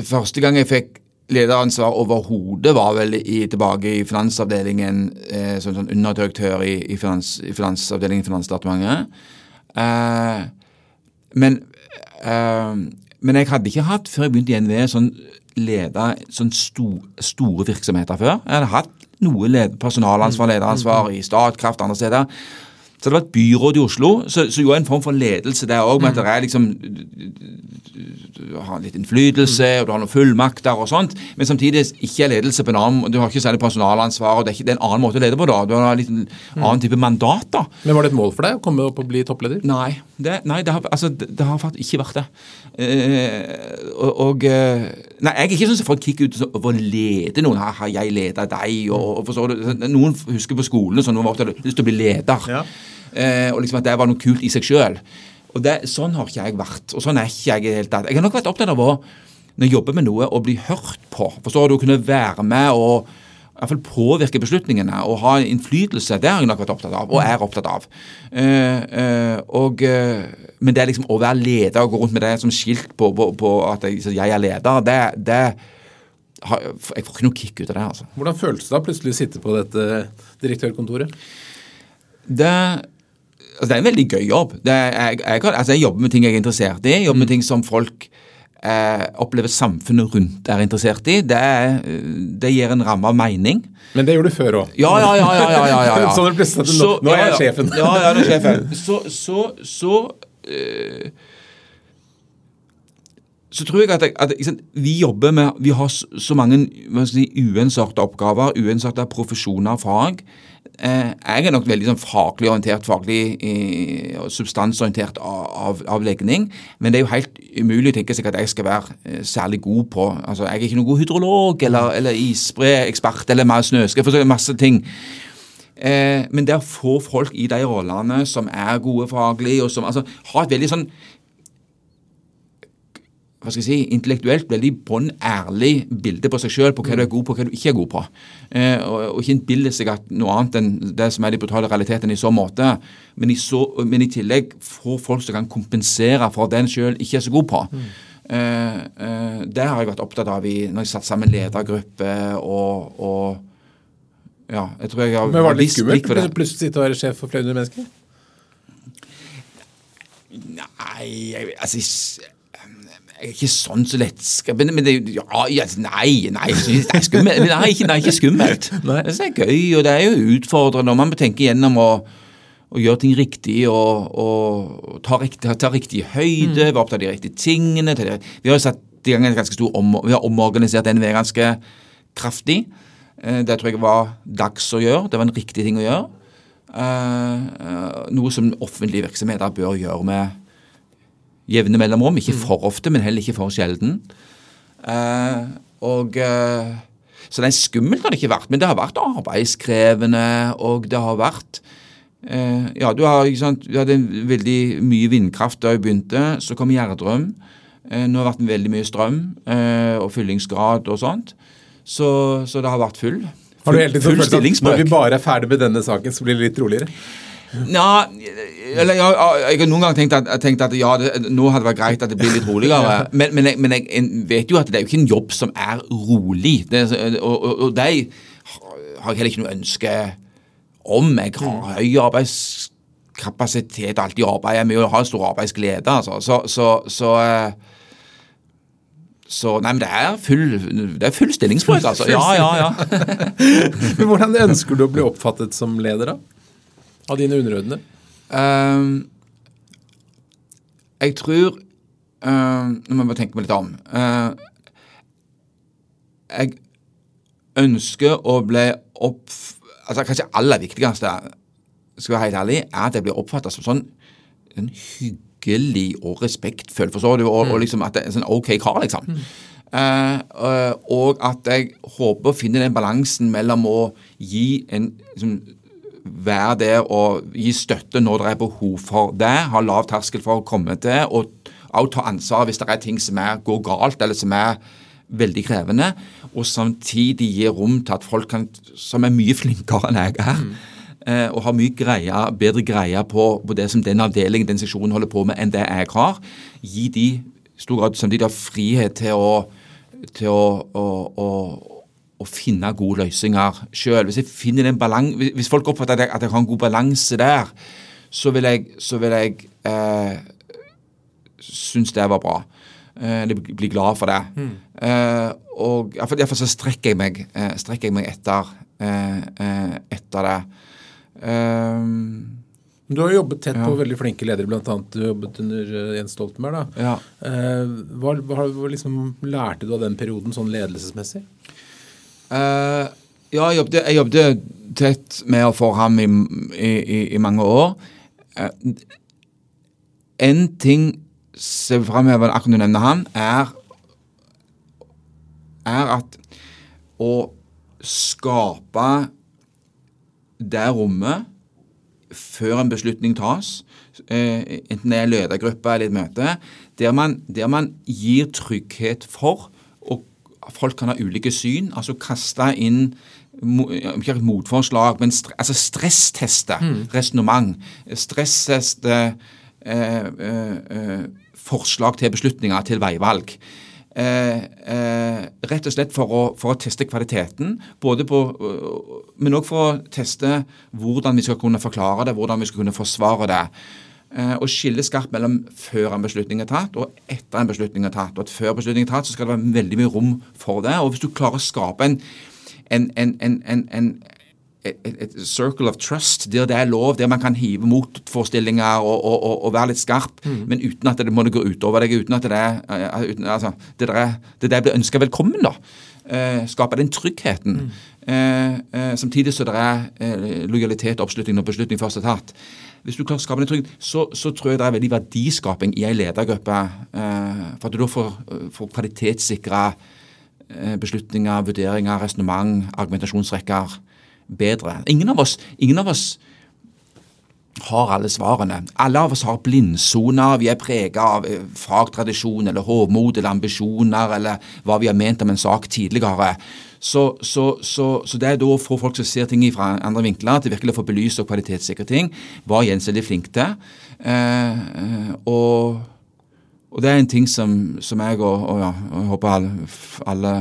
Første gang jeg fikk lederansvar overhodet, var vel i, tilbake i finansavdelingen eh, som sånn underdirektør i, i, finans, i, finansavdelingen i Finansdepartementet. Eh, men, eh, men jeg hadde ikke hatt, før jeg begynte i NVE, sånn leda sånn sto, store virksomheter før. Jeg hadde hatt noe led, personalansvar, lederansvar i Statkraft andre steder. Så det var et byråd i Oslo som gjorde en form for ledelse der òg, med at det er liksom Du har litt innflytelse, og du har noen fullmakter og sånt, men samtidig ikke er ledelse på en annen Du har ikke særlig personalansvar, og det er, ikke, det er en annen måte å lede på da. Du har en litt annen type mandat, da. Men var det et mål for deg å komme opp og bli toppleder? Nei, det, nei, det har, altså, det har faktisk ikke vært det. Eh, og, eh, Nei, jeg er ikke sånn som folk kikker ut over å lede noen. Har jeg leda deg? Og, og forstår du? Noen husker på skolen sånn, noen var lyst til å bli leder. Ja. Eh, og liksom at det var noe kult i seg sjøl. Sånn har ikke jeg vært. Og sånn er ikke jeg i det hele tatt. Jeg har nok vært opptatt av å når jeg jobber med noe, å bli hørt på. Forstår du? Å kunne være med og i hvert fall påvirke beslutningene og ha innflytelse. Det har jeg nok vært opptatt av, og er opptatt av. Uh, uh, og, uh, men det liksom å være leder og gå rundt med det som skilt på, på, på at jeg, jeg, er leder, det, det har, Jeg får ikke noe kick ut av det. altså. Hvordan føltes det da plutselig å sitte på dette direktørkontoret? Det altså det er en veldig gøy jobb. Er, jeg, jeg, altså jeg, jobber med ting jeg er interessert i. Jeg jobber med mm. ting som folk eh, opplever samfunnet rundt er interessert i. Det, er, det gir en ramme av mening. Men det gjorde du før òg. Ja, ja, ja. ja, ja, ja, ja. det plutselig nå, nå er jeg sjefen. ja, ja, nå er sjefen. Så, så, så uh, så tror jeg at, at sant, vi jobber med Vi har så mange si, uensarte oppgaver, uensarte profesjoner og fag. Eh, jeg er nok veldig sånn, faglig orientert, faglig eh, substansorientert av, av, legning. Men det er jo helt umulig å tenke seg at jeg skal være eh, særlig god på altså Jeg er ikke noen god hydrolog eller, eller isbreekspert eller mer snøskred, for masse ting. Eh, men det å få folk i de rollene som er gode faglig, og som altså, har et veldig sånn hva skal jeg si, intellektuelt veldig bånn ærlig bilde på seg sjøl på hva du er god på og hva du ikke er god på. Eh, og, og, ikke innbille seg at noe annet enn det som er de brutale realitetene i så måte. Men i, så, men i tillegg få folk som kan kompensere for det en sjøl ikke er så god på. Mm. Eh, eh, det har jeg vært opptatt av i, når jeg satt sammen ledergruppe og, og ja, jeg tror jeg har Men var det litt skummelt plutselig sitte og være sjef for flere hundre mennesker? Nei, jeg, altså jeg er ikke sånn så lettskremt men det, ja, ja, nei, nei, det er skummelt. Nei, ikke, nei, ikke skummelt. Det er gøy, og det er jo utfordrende. Og man må tenke gjennom å, å gjøre ting riktig og, og ta, riktig, ta, riktig høyde, mm. være opptatt av de riktige tingene. De, vi har satt i gang en ganske stor om, vi har omorganisert NVE ganske kraftig. Eh, det tror jeg var dags å gjøre. Det var en riktig ting å gjøre. Uh, noe som offentlige virksomheter bør gjøre med jevne mellomrom. Ikke mm. for ofte, men heller ikke for sjelden. Eh, og eh, Så det er skummelt har det ikke vært, men det har vært arbeidskrevende, og det har vært eh, Ja, du har ikke sant, du hadde veldig mye vindkraft da jeg begynte. Så kom Gjerdrum. nå har det vært veldig mye strøm og fyllingsgrad og sånt. Så, så det har vært full. Har du hele tiden følt at når vi bare er ferdig med denne saken, så blir det litt roligere? Ja, eller ja, jeg har noen ganger tenkt at, tenkt at ja, det, nå hadde det vært greit at det blir litt roligere. Men, men, jeg, men jeg, jeg vet jo at det er jo ikke en jobb som er rolig. Det, og, og, og de har jeg heller ikke noe ønske om. Jeg har høy arbeidskapasitet, alltid arbeider med å ha stor arbeidsglede. Altså. Så, så, så, eh, så Nei, men det er full, det er full stillingsbrøk, altså. Ja, ja, ja. Men Hvordan ønsker du å bli oppfattet som leder, da? Av dine underordnede? Ehm, jeg tror ehm, Nå må jeg bare tenke meg litt om. Uh, jeg ønsker å bli opp... Altså Kanskje aller viktigste, skal være helt ærlig, er at jeg blir oppfatta som sånn en hyggelig og respektfull, forstår du? Og, og liksom at det er en sånn OK kar, liksom. Eh, og- og at jeg håper å finne den balansen mellom å gi en liksom, være der og gi støtte når det er behov for det. Ha lav terskel for å komme til, og også ta ansvar hvis det er ting som er, går galt, eller som er veldig krevende. Og samtidig gi rom til at folk kan, som er mye flinkere enn jeg er, mm. og har mye greie, bedre greie på, på det som den avdelingen, den seksjonen holder på med, enn det jeg har, gi de i stor grad samtidig frihet til å, til å, å, å å finne gode løsninger sjøl. Hvis jeg finner den balan- hvis folk oppfatter at jeg, at jeg har en god balanse der, så vil jeg, så vil jeg eh, synes det var bra. Eh, Eller bli glad for det. Eh, og Iallfall så strekker jeg meg, eh, strekker jeg meg etter, eh, eh, etter det. Eh, Du har jo jobbet tett på veldig flinke ledere, bl.a. du jobbet under eh, Jens Stoltenberg. da. ja. Eh, hva, hva liksom lærte du av den perioden sånn ledelsesmessig? Eh, ja, jeg jobbet, jeg jobbet tett med og for ham i, i, i, mange år. Uh, en ting som jeg framhever framheve akkurat du nevner han, er, er at å skape det rommet før en beslutning tas, eh, enten det er en ledergruppe eller et møte, der man, der man gir trygghet for, folk kan ha ulike syn, altså kaste inn ikke motforslag, men stre, altså stressteste resonnement. Stressteste eh, eh, eh, forslag til beslutninger, til veivalg. Eh, eh, rett og slett for å, for å teste kvaliteten, både på, øh, men òg for å teste hvordan vi skal kunne forklare det, hvordan vi skal kunne forsvare det. Eh, og skille skarpt mellom før en beslutning er tatt og etter en beslutning er tatt. Og at før beslutning er tatt, så skal det være veldig mye rom for det. Og hvis du klarer å skape en, en, en, en, en, en et, circle of trust, der det er lov, der man kan hive motforestillinger og, og, og, og være litt skarp, men uten at det må det gå utover deg, uten at det eh, uten, altså, det der, det der blir ønska velkommen, da. Eh, skape den tryggheten. Eh, eh, samtidig så det er eh, lojalitet og oppslutning når beslutning først er tatt. Hvis du klarer å skape den tryggheten, så, så tror jeg det er veldig verdiskaping i ei ledergruppe. Eh, for at du da får, får kvalitetssikra eh, beslutninger, vurderinger, resonnement, argumentasjonsrekker bedre. Ingen av oss, ingen av oss har alle svarene. Alle av oss har blindsoner. Vi er preget av eh, fagtradisjon eller hovmod eller ambisjoner eller hva vi har ment om en sak tidligere. Så, så, så, så det er da å få folk som ser ting fra andre vinkler, til virkelig å få belyst og kvalitetssikre ting, var Jens veldig flink til. Eh, eh, og, og det er en ting som, som jeg og, og ja, og jeg håper alle, alle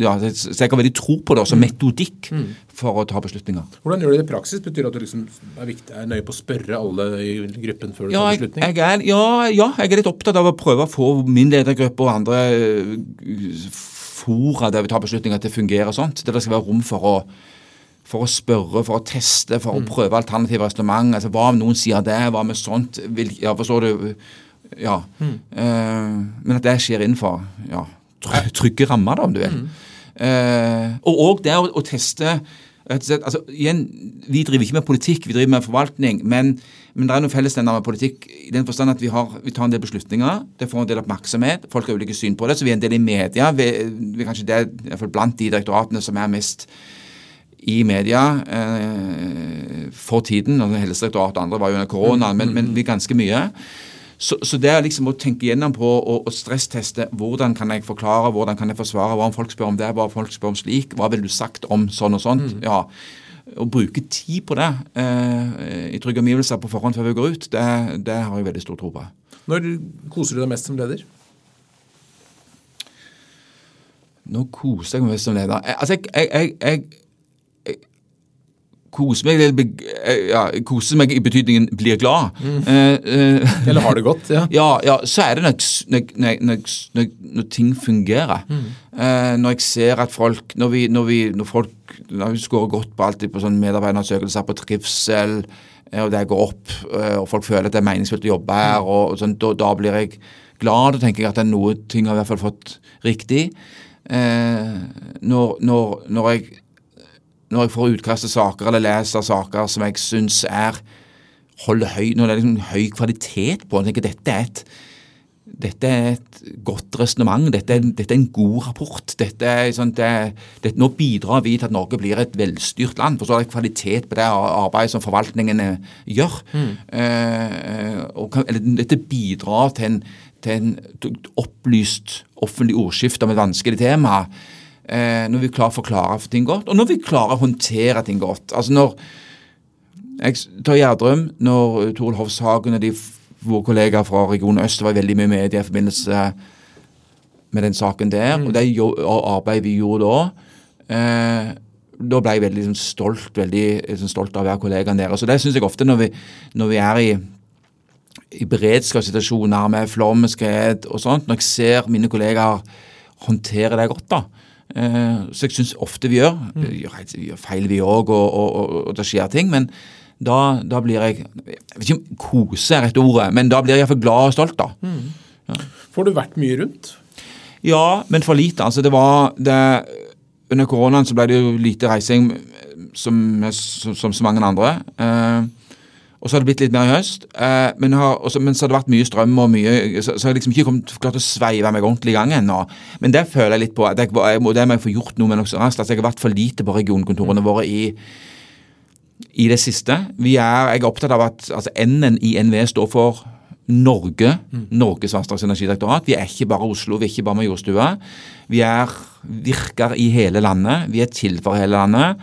ja, Så jeg har veldig tro på det som metodikk for å ta beslutninger. Hvordan gjør du det i praksis? Betyr det at du liksom er, viktig, er nøye på å spørre alle i gruppen før du Ja tar beslutning? jeg er, ja, ja, jeg er litt opptatt av å prøve å få min ledergruppe og andre øh, fora der vi tar beslutninger til å fungere og sånt. Der det skal være rom for å, for å spørre, for å teste, for å prøve alternative resonnement. Altså, hva om noen sier det? Hva med sånt? Vil, ja, forstår du? Ja. Eh, men at det skjer innenfor ja, try- trygge rammer, da, om du vil. Eh, og òg det å, å teste altså igjen, Vi driver ikke med politikk, vi driver med forvaltning. Men, men det er noe fellesnevner med politikk i den forstand at vi, har, vi tar en del beslutninger. Det får en del oppmerksomhet. Folk har ulike syn på det. Så vi er en del i media. Vi, vi er kanskje det, i hvert fall blant de direktoratene som er mest i media eh, for tiden. altså Helsedirektoratet og andre var jo under koronaen, men, men vi er ganske mye. Så, så det er liksom å tenke gjennom på og, og stressteste hvordan kan jeg forklare, hvordan kan jeg forsvare, hva om folk spør om det, hva om folk spør om slik, hva ville du sagt om sånn og sånt. ja. Å bruke tid på det eh, i trygge omgivelser på forhånd før vi går ut, det, det har jeg veldig stor tro på. Når koser du deg mest som leder? Nå koser jeg meg mest som leder. Jeg, Altså, jeg, jeg, jeg, koser meg, eller eh, ja, koser meg i betydningen blir glad. Eh, eh, Eller har det godt? Ja. ja, ja, så er det når, når, når, når, ting fungerer. Eh, når jeg ser at folk Når vi, når vi, når folk når vi scorer godt på alltid på sånn medarbeiderundersøkelser på trivsel, og det går opp, og folk føler at det er meningsfullt å jobbe her, og, og sånn, da, da blir jeg glad. Da tenker jeg at det er noe ting har i hvert fall fått riktig. Eh, når, når jeg når jeg får utkast til saker eller leser saker som jeg syns er holder høy, når det er liksom høy kvalitet på, jeg tenker dette er et dette er et godt resonnement, dette, dette er en god rapport. Dette er, sånn, det, det, nå bidrar vi til at Norge blir et velstyrt land. For så er det kvalitet på det arbeidet som forvaltningen gjør. gjør. Eh, og eller, dette bidrar til en, til en opplyst offentlig ordskifte om et vanskelig tema. Eh, når vi klarer å forklare for ting godt, og når vi klarer å håndtere ting godt. Altså når jeg tar Gjerdrum, når Toril Hovshagen og de våre kollegaer fra Region Øst var veldig mye i media i forbindelse med den saken der, og det arbeidet vi gjorde da eh, Da ble jeg veldig liksom, stolt veldig liksom, stolt av å være kollegaen deres. Så det syns jeg ofte når vi, når vi er i i beredskapssituasjoner med flom, skred og sånt, når jeg ser mine kollegaer håndtere det godt, da. Eh, så jeg syns ofte vi gjør. Vi gjør, vi gjør feil, vi òg, og, og, og, og det skjer ting. Men da, da blir jeg Jeg vet ikke om kose er rett ordet, men da blir jeg iallfall glad og stolt, da. Får du vært mye rundt? Ja, men for lite. Altså, det var det, Under koronaen så ble det jo lite reising som, som, som så mange andre. Eh, og så har det blitt litt mer i høst. Eh, men, har, også, men så har det vært mye strøm og mye Så, så har jeg liksom ikke kommet, klart å sveive meg ordentlig i gang ennå. Men det føler jeg litt på. at jeg, må, det må jeg få gjort noe med noe så raskt. Altså, jeg har vært for lite på regionkontorene våre i i det siste. Vi er, jeg er opptatt av at altså, N-en i NVE står for Norge, Norges vassdrags- og energidirektorat. Vi er ikke bare Oslo, vi er ikke bare Majorstua. Vi er, virker i hele landet. Vi er til for hele landet.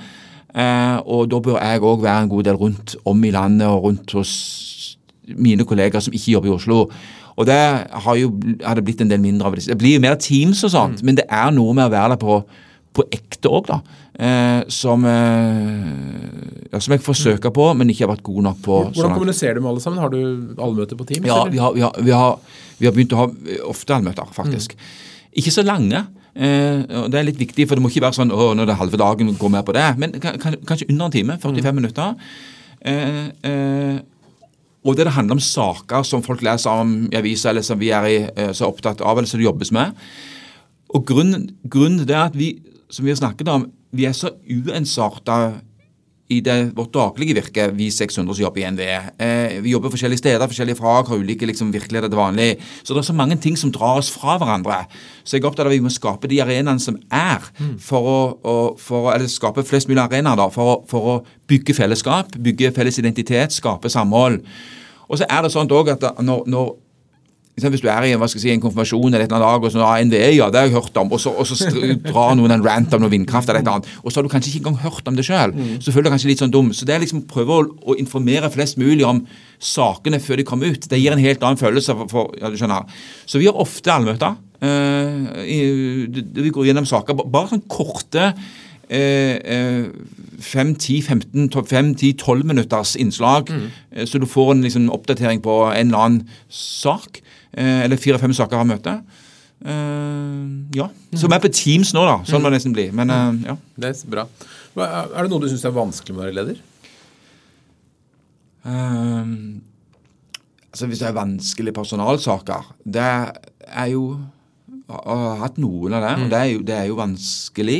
Eh, og da bør jeg òg være en god del rundt om i landet og rundt hos mine kollegaer som ikke jobber i Oslo. Og det har jo har det blitt en del mindre av. Det Det blir jo mer Teams og sånt, men det er noe med å være der på, på ekte òg, da. Eh, som, eh, ja, som jeg forsøker på, men ikke har vært god nok på. Hvordan sånn kommuniserer du med alle sammen? Har du allmøter på Teams? ja, vi har, vi, har, vi, har, vi har begynt å ha eh, ofte allmøter, faktisk. Ikke så lange. Eh, og Det er litt viktig, for det må ikke være sånn å, når det er halve dagen, gå med på det. Men kan, kan, kanskje under en time. 45 minutter. Eh, eh, og det det handler om saker som folk leser om i aviser, eller som vi er i, så opptatt av, eller som det jobbes med. Og grunnen, grunnen til det er at vi, som vi har snakket om, vi er så uensarta i det, vårt daglige virke, vi 600 som jobber i NVE. Eh, vi jobber forskjellige steder, forskjellige fag, har ulike liksom, virkeligheter til vanlig. Så det er så mange ting som drar oss fra hverandre. Så jeg er opptatt av at vi må skape de arenaene som er, for å, å, for, eller skape flest mulig arenaer for, for å bygge fellesskap, bygge felles identitet, skape samhold. Og så er det sånn at når, når Hvis du er i en, hva skal jeg si, en konfirmasjon eller et eller annet dag, og sånn, ja, NVE, ja, det har jeg hørt om, og så, og så drar noen en rant om noe vindkraft eller et eller annet, og så har du kanskje ikke engang hørt om det sjøl, så føler du kanskje litt sånn dum. Så det er liksom prøve å, å informere flest mulig om sakene før de kommer ut. Det gir en helt annen følelse. For, for, ja, du skjønner. Så vi har ofte allmøter. Uh, vi går gjennom saker, bare sånn korte eh, eh, 5-10-15-12 minutters innslag, eh, så du får en liksom, oppdatering på en eller annen sak. Eh, eller fire-fem saker har møte. ja. ja. vi er på Teams nå, da. Sånn må det nesten bli. Men eh, ja. Det er bra. Er det noe du syns er vanskelig med å være leder? Ehm, altså Hvis det er vanskelige personalsaker Det er jo Jeg har hatt noen av det, og det er jo, det er jo vanskelig.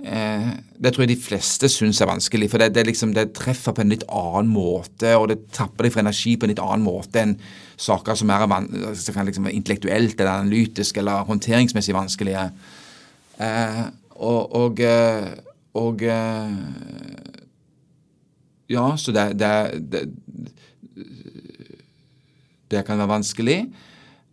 Eh, det tror jeg de fleste syns er vanskelig, for det, det, liksom, det treffer på en litt annen måte, og det tapper deg for energi på en litt annen måte enn saker som er som liksom intellektuelt eller analytisk eller håndteringsmessig vanskelige. Eh, og og, eh, og eh, ja, så det, det, det, det kan være vanskelig.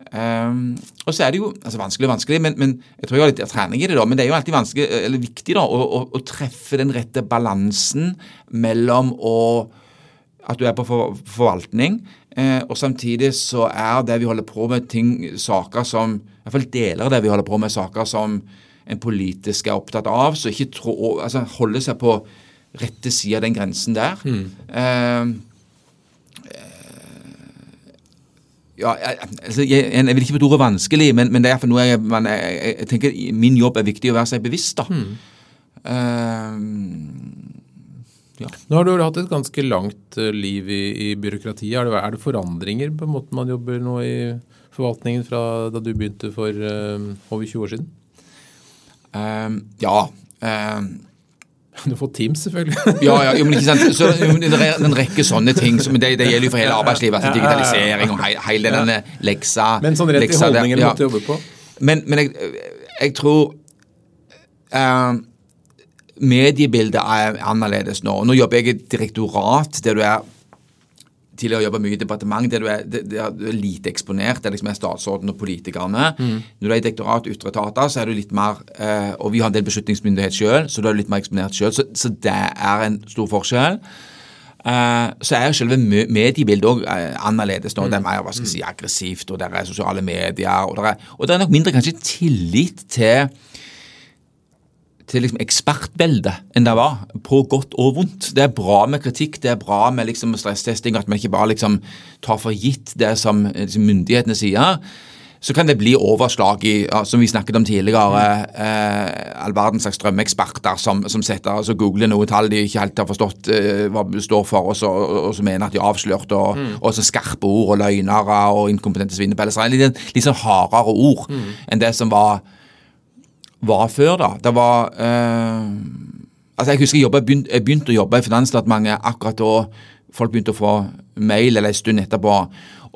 Um, og så er det jo altså vanskelig og vanskelig, men, men jeg tror jeg har litt trening i det, da. Men det er jo alltid vanskelig, eller viktig da, å, å, å treffe den rette balansen mellom å at du er på for, forvaltning, eh, og samtidig så er det vi holder på med, ting, saker som I hvert fall deler av det vi holder på med, saker som en politisk er opptatt av. Så ikke tro, altså holde seg på rette side av den grensen der. Mm. Eh, ja, altså, jeg, jeg, vil ikke bruke ordet vanskelig, men, men det er for noe jeg, man, jeg, jeg, tenker min jobb er viktig å være seg bevisst. da. Mm. Uh, ja. Nå har du hatt et ganske langt eh, liv i, i byråkratiet. Er det, er det, forandringer på måten man jobber nå i forvaltningen fra da du begynte for uh, over 20 år siden? Uh, ja. Um, du får Teams, selvfølgelig. ja, ja, men ikke sant? Så, det er en rekke sånne ting. som det, det gjelder jo for hele arbeidslivet. altså Digitalisering og hele denne leksa. Men sånn rett i holdningen ja. måtte jobbe på? Men, men jeg, jeg, tror uh, Mediebildet er annerledes nå. Nå jobber jeg i et direktorat der du er tidligere jobba mye i departement der du er, det, du er lite eksponert. Det er liksom statsråden og politikerne. Mm. Når du er i direktorat ytre etater, så er du litt mer eh, Og vi har en del beslutningsmyndighet sjøl, så du er litt mer eksponert sjøl. Så, så, det er en stor forskjell. Eh, så er selve mediebildet òg eh, annerledes nå. Mm. Det er mer hva skal jeg si, aggressivt, og det er sosiale medier. Og det er, og det er nok mindre kanskje tillit til til liksom ekspertvelde enn det var, på godt og vondt. Det er bra med kritikk, det er bra med liksom stresstesting, at man ikke bare liksom tar for gitt det som liksom myndighetene sier. Så kan det bli overslag i, som vi snakket om tidligere, eh, all verdens slags strømeksperter som, som setter, altså googler noe tall de ikke helt har forstått eh, hva det står for, og så, og så mener at de er avslørt, og, mm. og så skarpe ord og løgnere og inkompetente svinepelser. Litt, litt sånn hardere ord mm. enn det som var var før, da. Det var eh, Altså, jeg husker jeg, jobbet, jeg begynte å jobbe i Finansdepartementet akkurat da folk begynte å få mail eller en stund etterpå.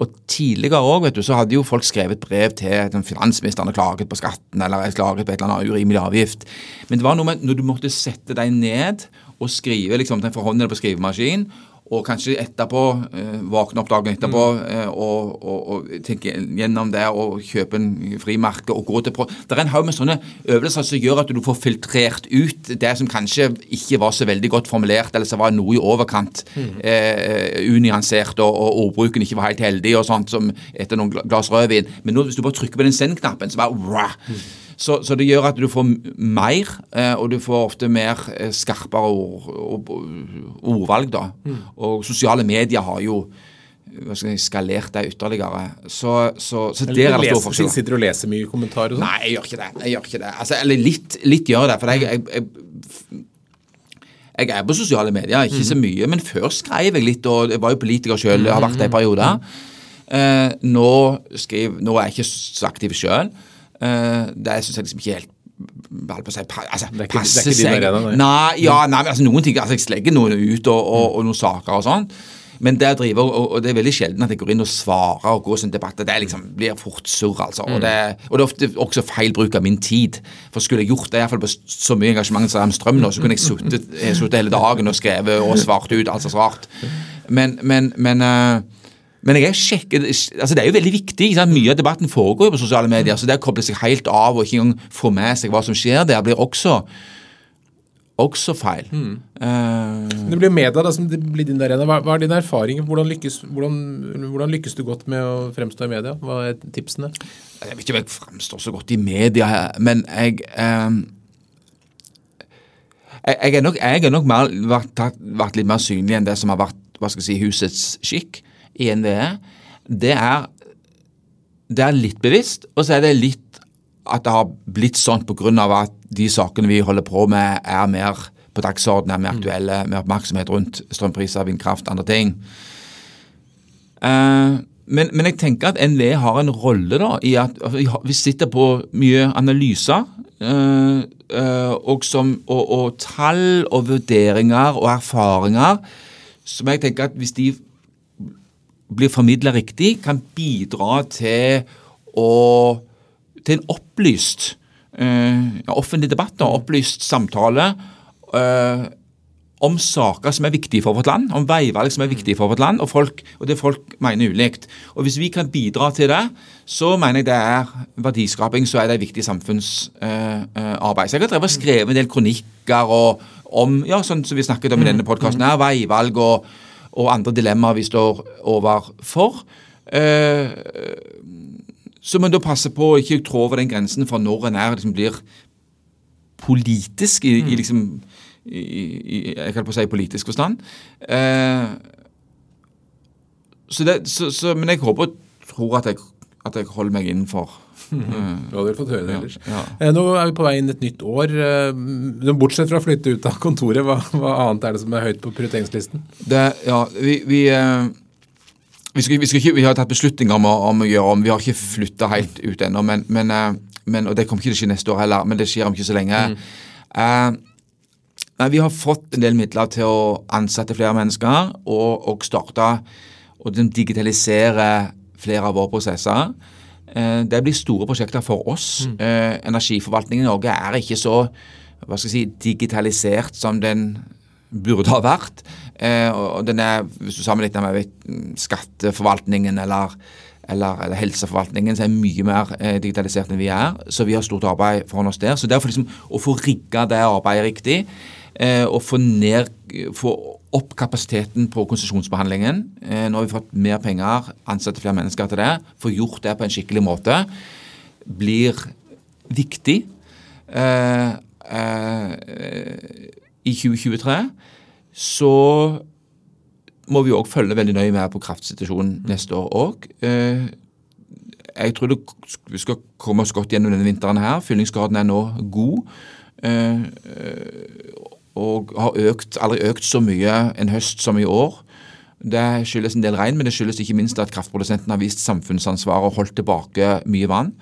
Og tidligere òg, vet du, så hadde jo folk skrevet brev til finansministeren og klaget på skatten eller klaget på et eller annet urimelig avgift. Men det var noe med når du måtte sette deg ned og skrive liksom, for hånden på skrivemaskin, og kanskje etterpå, eh, våkne opp dagen etterpå mm. eh, og, og, og, tenke gjennom det og kjøpe en frimerke og gå til pro... Det er en haug med sånne øvelser som gjør at du får filtrert ut det som kanskje ikke var så veldig godt formulert, eller som var noe i overkant mm. eh, unyansert, og, og, ordbruken ikke var helt heldig, og sånt som etter noen glass rødvin. Men nå, hvis du bare trykker på den send-knappen, så bare wow, mm. Så, så, det gjør at du får mer, eh, og du får ofte mer eh, skarpere ord, ordvalg. da. Mm. Og sosiale medier har jo skalert det ytterligere. Så, så, så der er det stor forskjell. Sitter du og leser mye kommentarer? Nei, jeg gjør ikke det. Jeg gjør ikke det. Altså, eller litt, litt gjør det. For jeg, jeg, jeg jeg er på sosiale medier, ikke så mm. mye, men før skrev jeg litt, og jeg var jo politiker sjøl, har vært det i mm. perioder. Eh, nå, skriver, nå er jeg ikke så aktiv sjøl. Uh, det syns jeg liksom ikke helt si, altså, det er ikke, det er ikke din arena? Nei, ja, nei, altså noen ting, altså Jeg slegger noen ut og, og, og noen saker og sånn. Men det, driver, og, og det er veldig sjelden at jeg går inn og svarer og går sånn debatt. Det liksom blir fort surr, altså. Mm. Og, det, og, det, er ofte også feil bruk av min tid. For skulle jeg gjort det, iallfall på så mye engasjement som strøm nå, så kunne jeg sittet hele dagen og skrevet og svart ut alt som svart. Men, men, men uh, men jeg sjekker, altså det er jo veldig viktig. Mye av debatten foregår jo på sosiale medier. Så det å koble seg helt av og ikke engang få med seg hva som skjer der, blir også, også feil. Mm. Uh, det blir media da, som blir din arena. Hva, hva er din erfaring? Hvordan lykkes, hvordan, hvordan lykkes, du godt med å fremstå i media? Hva er tipsene? Jeg vet ikke om jeg fremstår så godt i media, men jeg uh, jeg, er nok, jeg er nok mer, vært, vært, litt mer synlig enn det som har vært hva skal jeg si, husets skikk i NVE, det er, det er litt bevisst, og så er det litt at det har blitt sånn pga. at de sakene vi holder på med, er mer på dagsordenen, er mer aktuelle, med oppmerksomhet rundt strømpriser, vindkraft, andre ting. Uh, men, men, jeg tenker at NVE har en rolle da, i at vi sitter på mye analyser. Uh, uh, og, som, og, og, tall og vurderinger og erfaringer som jeg tenker at hvis de blir formidla riktig, kan bidra til å til en opplyst uh, offentlig debatt og opplyst samtale uh, om saker som er viktige for vårt land, om veivalg som er viktige for vårt land, og, folk, og det folk mener ulikt. Og Hvis vi kan bidra til det, så mener jeg det er verdiskaping, så er det viktig samfunnsarbeid. Uh, uh, så jeg har drevet og skrevet en del kronikker og, om ja, sånn som vi snakket om i denne podkasten, veivalg og, og, andre dilemmaer vi står overfor. Uh, så må en da passe på å ikke trå over den grensen for når en er, liksom blir politisk i, i liksom i, i, jeg kan på å si politisk forstand. Eh, så det, så, så, men jeg håper og tror at jeg, at jeg holder meg innenfor. Du hadde vel fått høre det ellers. Ja. Eh, nå er vi på vei inn et nytt år. Eh, bortsett fra å flytte ut av kontoret, hva, hva annet er det som er høyt på prioriteringslisten? Det, ja, vi, vi, eh, vi, skal, vi, skal ikke, vi, har tatt beslutninger om, om, å gjøre om. Vi har ikke flytta helt ut ennå. Men, men, men, og det kommer ikke til å skje neste år heller, men det skjer om ikke så lenge. Mm. Eh, vi har fått en del midler til å ansette flere mennesker og, og starte og digitalisere flere av våre prosesser. Eh, det blir store prosjekter for oss. Mm. Eh, energiforvaltningen i Norge er ikke så hva skal jeg si, digitalisert som den burde ha vært. Eh, og den er, Hvis du sammenligner med skatteforvaltningen eller, eller, eller, helseforvaltningen, så er mye mer digitalisert enn vi er. Så vi har stort arbeid foran oss der. Så derfor liksom, å få rigga det arbeidet riktig og få, ned, få opp kapasiteten på konsesjonsbehandlingen. Eh, nå har vi fått mer penger, ansatte flere mennesker til det. Få gjort det på en skikkelig måte blir viktig eh, eh i 2023. Så må vi òg følge veldig nøye med på kraftsituasjonen neste år òg. Eh, jeg tror vi skal komme oss godt gjennom denne vinteren her. Fyllingsgraden er nå god. Og har økt, aldri økt så mye en høst som i år. Det skyldes en del regn, men det skyldes ikke minst at kraftprodusentene har vist samfunnsansvar og holdt tilbake mye vann.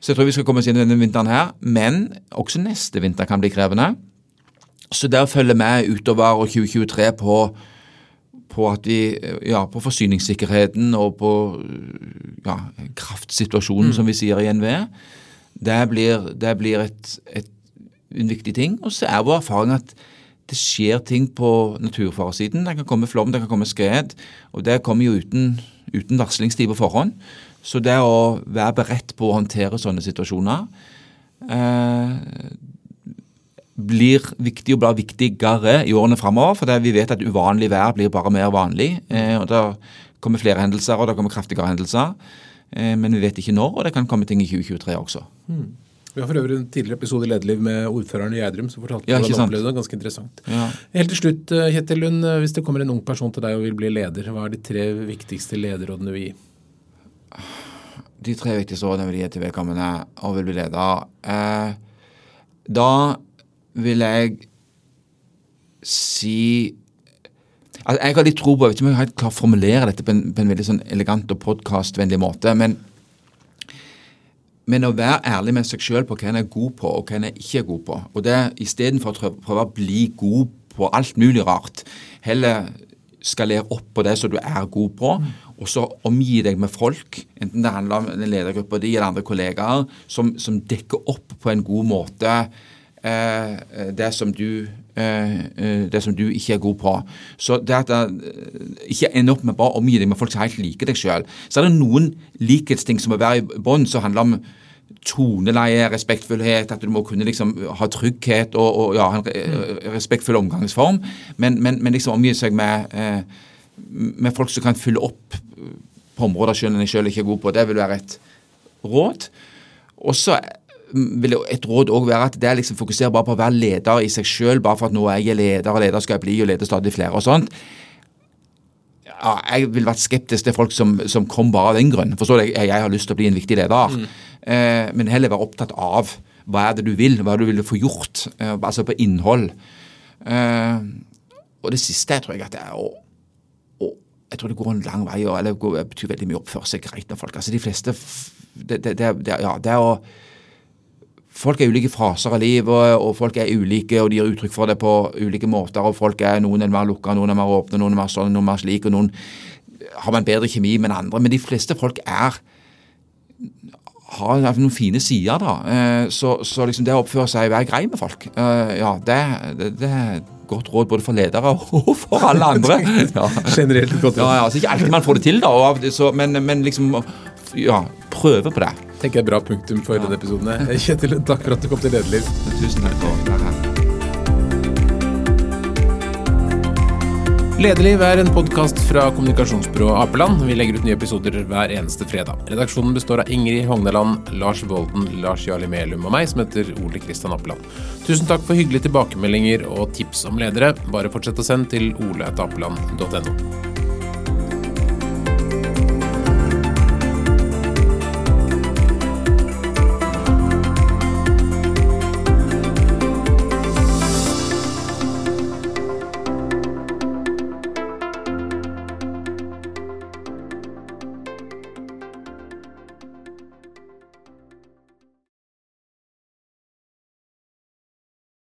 Så jeg tror vi skal komme oss inn denne vinteren her. Men også neste vinter kan bli krevende. Så der følger vi utover 2023 på, på, vi, ja, på forsyningssikkerheten og på ja, kraftsituasjonen, mm. som vi sier i NVE, det blir, det blir et, et en viktig ting. Og så er vår erfaring at det skjer ting på naturfaresiden. Det kan komme flom, det kan komme skred. Og det kommer jo uten, uten varslingstid på forhånd. Så det å være beredt på å håndtere sånne situasjoner eh, blir viktig og blir viktigere i årene framover. For vi vet at uvanlig vær blir bare mer vanlig. Eh, og Da kommer flere hendelser, og det kommer kraftigere hendelser. Eh, men vi vet ikke når, og det kan komme ting i 2023 også. Mm. Vi har for øvrig en tidligere episode i Lederliv med ordføreren i Gjerdrum som fortalte ja, hvordan han opplevde det. Ganske interessant. Ja. Helt til slutt, eh, Kjetil Lund, eh, hvis det kommer en ung person til deg og vil bli leder, hva er de tre viktigste lederrådene vi gir? De tre viktigste rådene vil gi til vedkommende og vil bli leder. Eh, da vil jeg si altså Jeg har litt tro på Jeg vet ikke om jeg helt klarer å formulere dette på en, på en veldig sånn elegant og podkastvennlig måte. men men å være ærlig med seg sjøl på hva en er god på, og hva en ikke er god på. Og det istedenfor å prøve å bli god på alt mulig rart, heller skalere opp på det som du er god på, og så omgi deg med folk, enten det handler om en ledergruppe de eller andre kollegaer, som, som dekker opp på en god måte det, som du, eh, eh det som du ikke er god på. Så det at ikke ender opp med bare å omgi deg med folk som helt liker deg sjøl. Så er det noen likhetsting som må være i bånn, som handler om toneleie, respektfullhet, at du må kunne liksom ha trygghet og, og ja, en respektfull omgangsform. Men, men, men liksom omgi seg med, eh, med, folk som kan fylle opp på områder selv en selv ikke er god på. Det vil være et råd. Og så vil et råd òg være at det er liksom fokuserer bare på å være leder i seg selv, bare for at nå er jeg leder, og leder skal jeg bli, og leder stadig flere og sånt ja, jeg ville vært skeptisk til folk som, som kom bare av den grunn. Forstår du, jeg, jeg har lyst til å bli en viktig leder. Mm. Eh, men heller være opptatt av hva er det du vil, hva er det du vil få gjort. Eh, altså på innhold. Eh, og det siste jeg tror jeg at det er å jeg tror det går en lang vei, eller det betyr veldig mye seg greit med folk. Altså De fleste det, det, det, ja, det er å folk er ulike faser av livet, og folk er ulike, og de gir uttrykk for det på ulike måter. og folk er Noen er mer lukka, noen er mer åpne, noen er mer sånn, noen er mer slik, og noen har man bedre kjemi med andre. Men de fleste folk er har noen fine sider, da. Eh, så, så liksom det å oppføre seg, være grei med folk, eh, ja, det, det, godt råd både for ledere og for alle andre. Ja. Generelt godt råd. ja, altså Ikke alltid man får det til, da, så, men, men liksom ja, prøve på det. Tenker jeg er bra punktum for denne episoden. Kjetil, takk for at du kom til Lederliv. Tusen takk for å være. Lederliv er en podkast fra kommunikasjonsbyrået Apeland. Vi legger ut nye episoder hver eneste fredag. Redaksjonen består av Ingrid Hogneland, Lars Volden, Lars Jarli Melum og meg, som heter Ole Kristian Apeland. Tusen takk for hyggelige tilbakemeldinger og tips om ledere. Bare fortsett å sende til oleatapeland.no.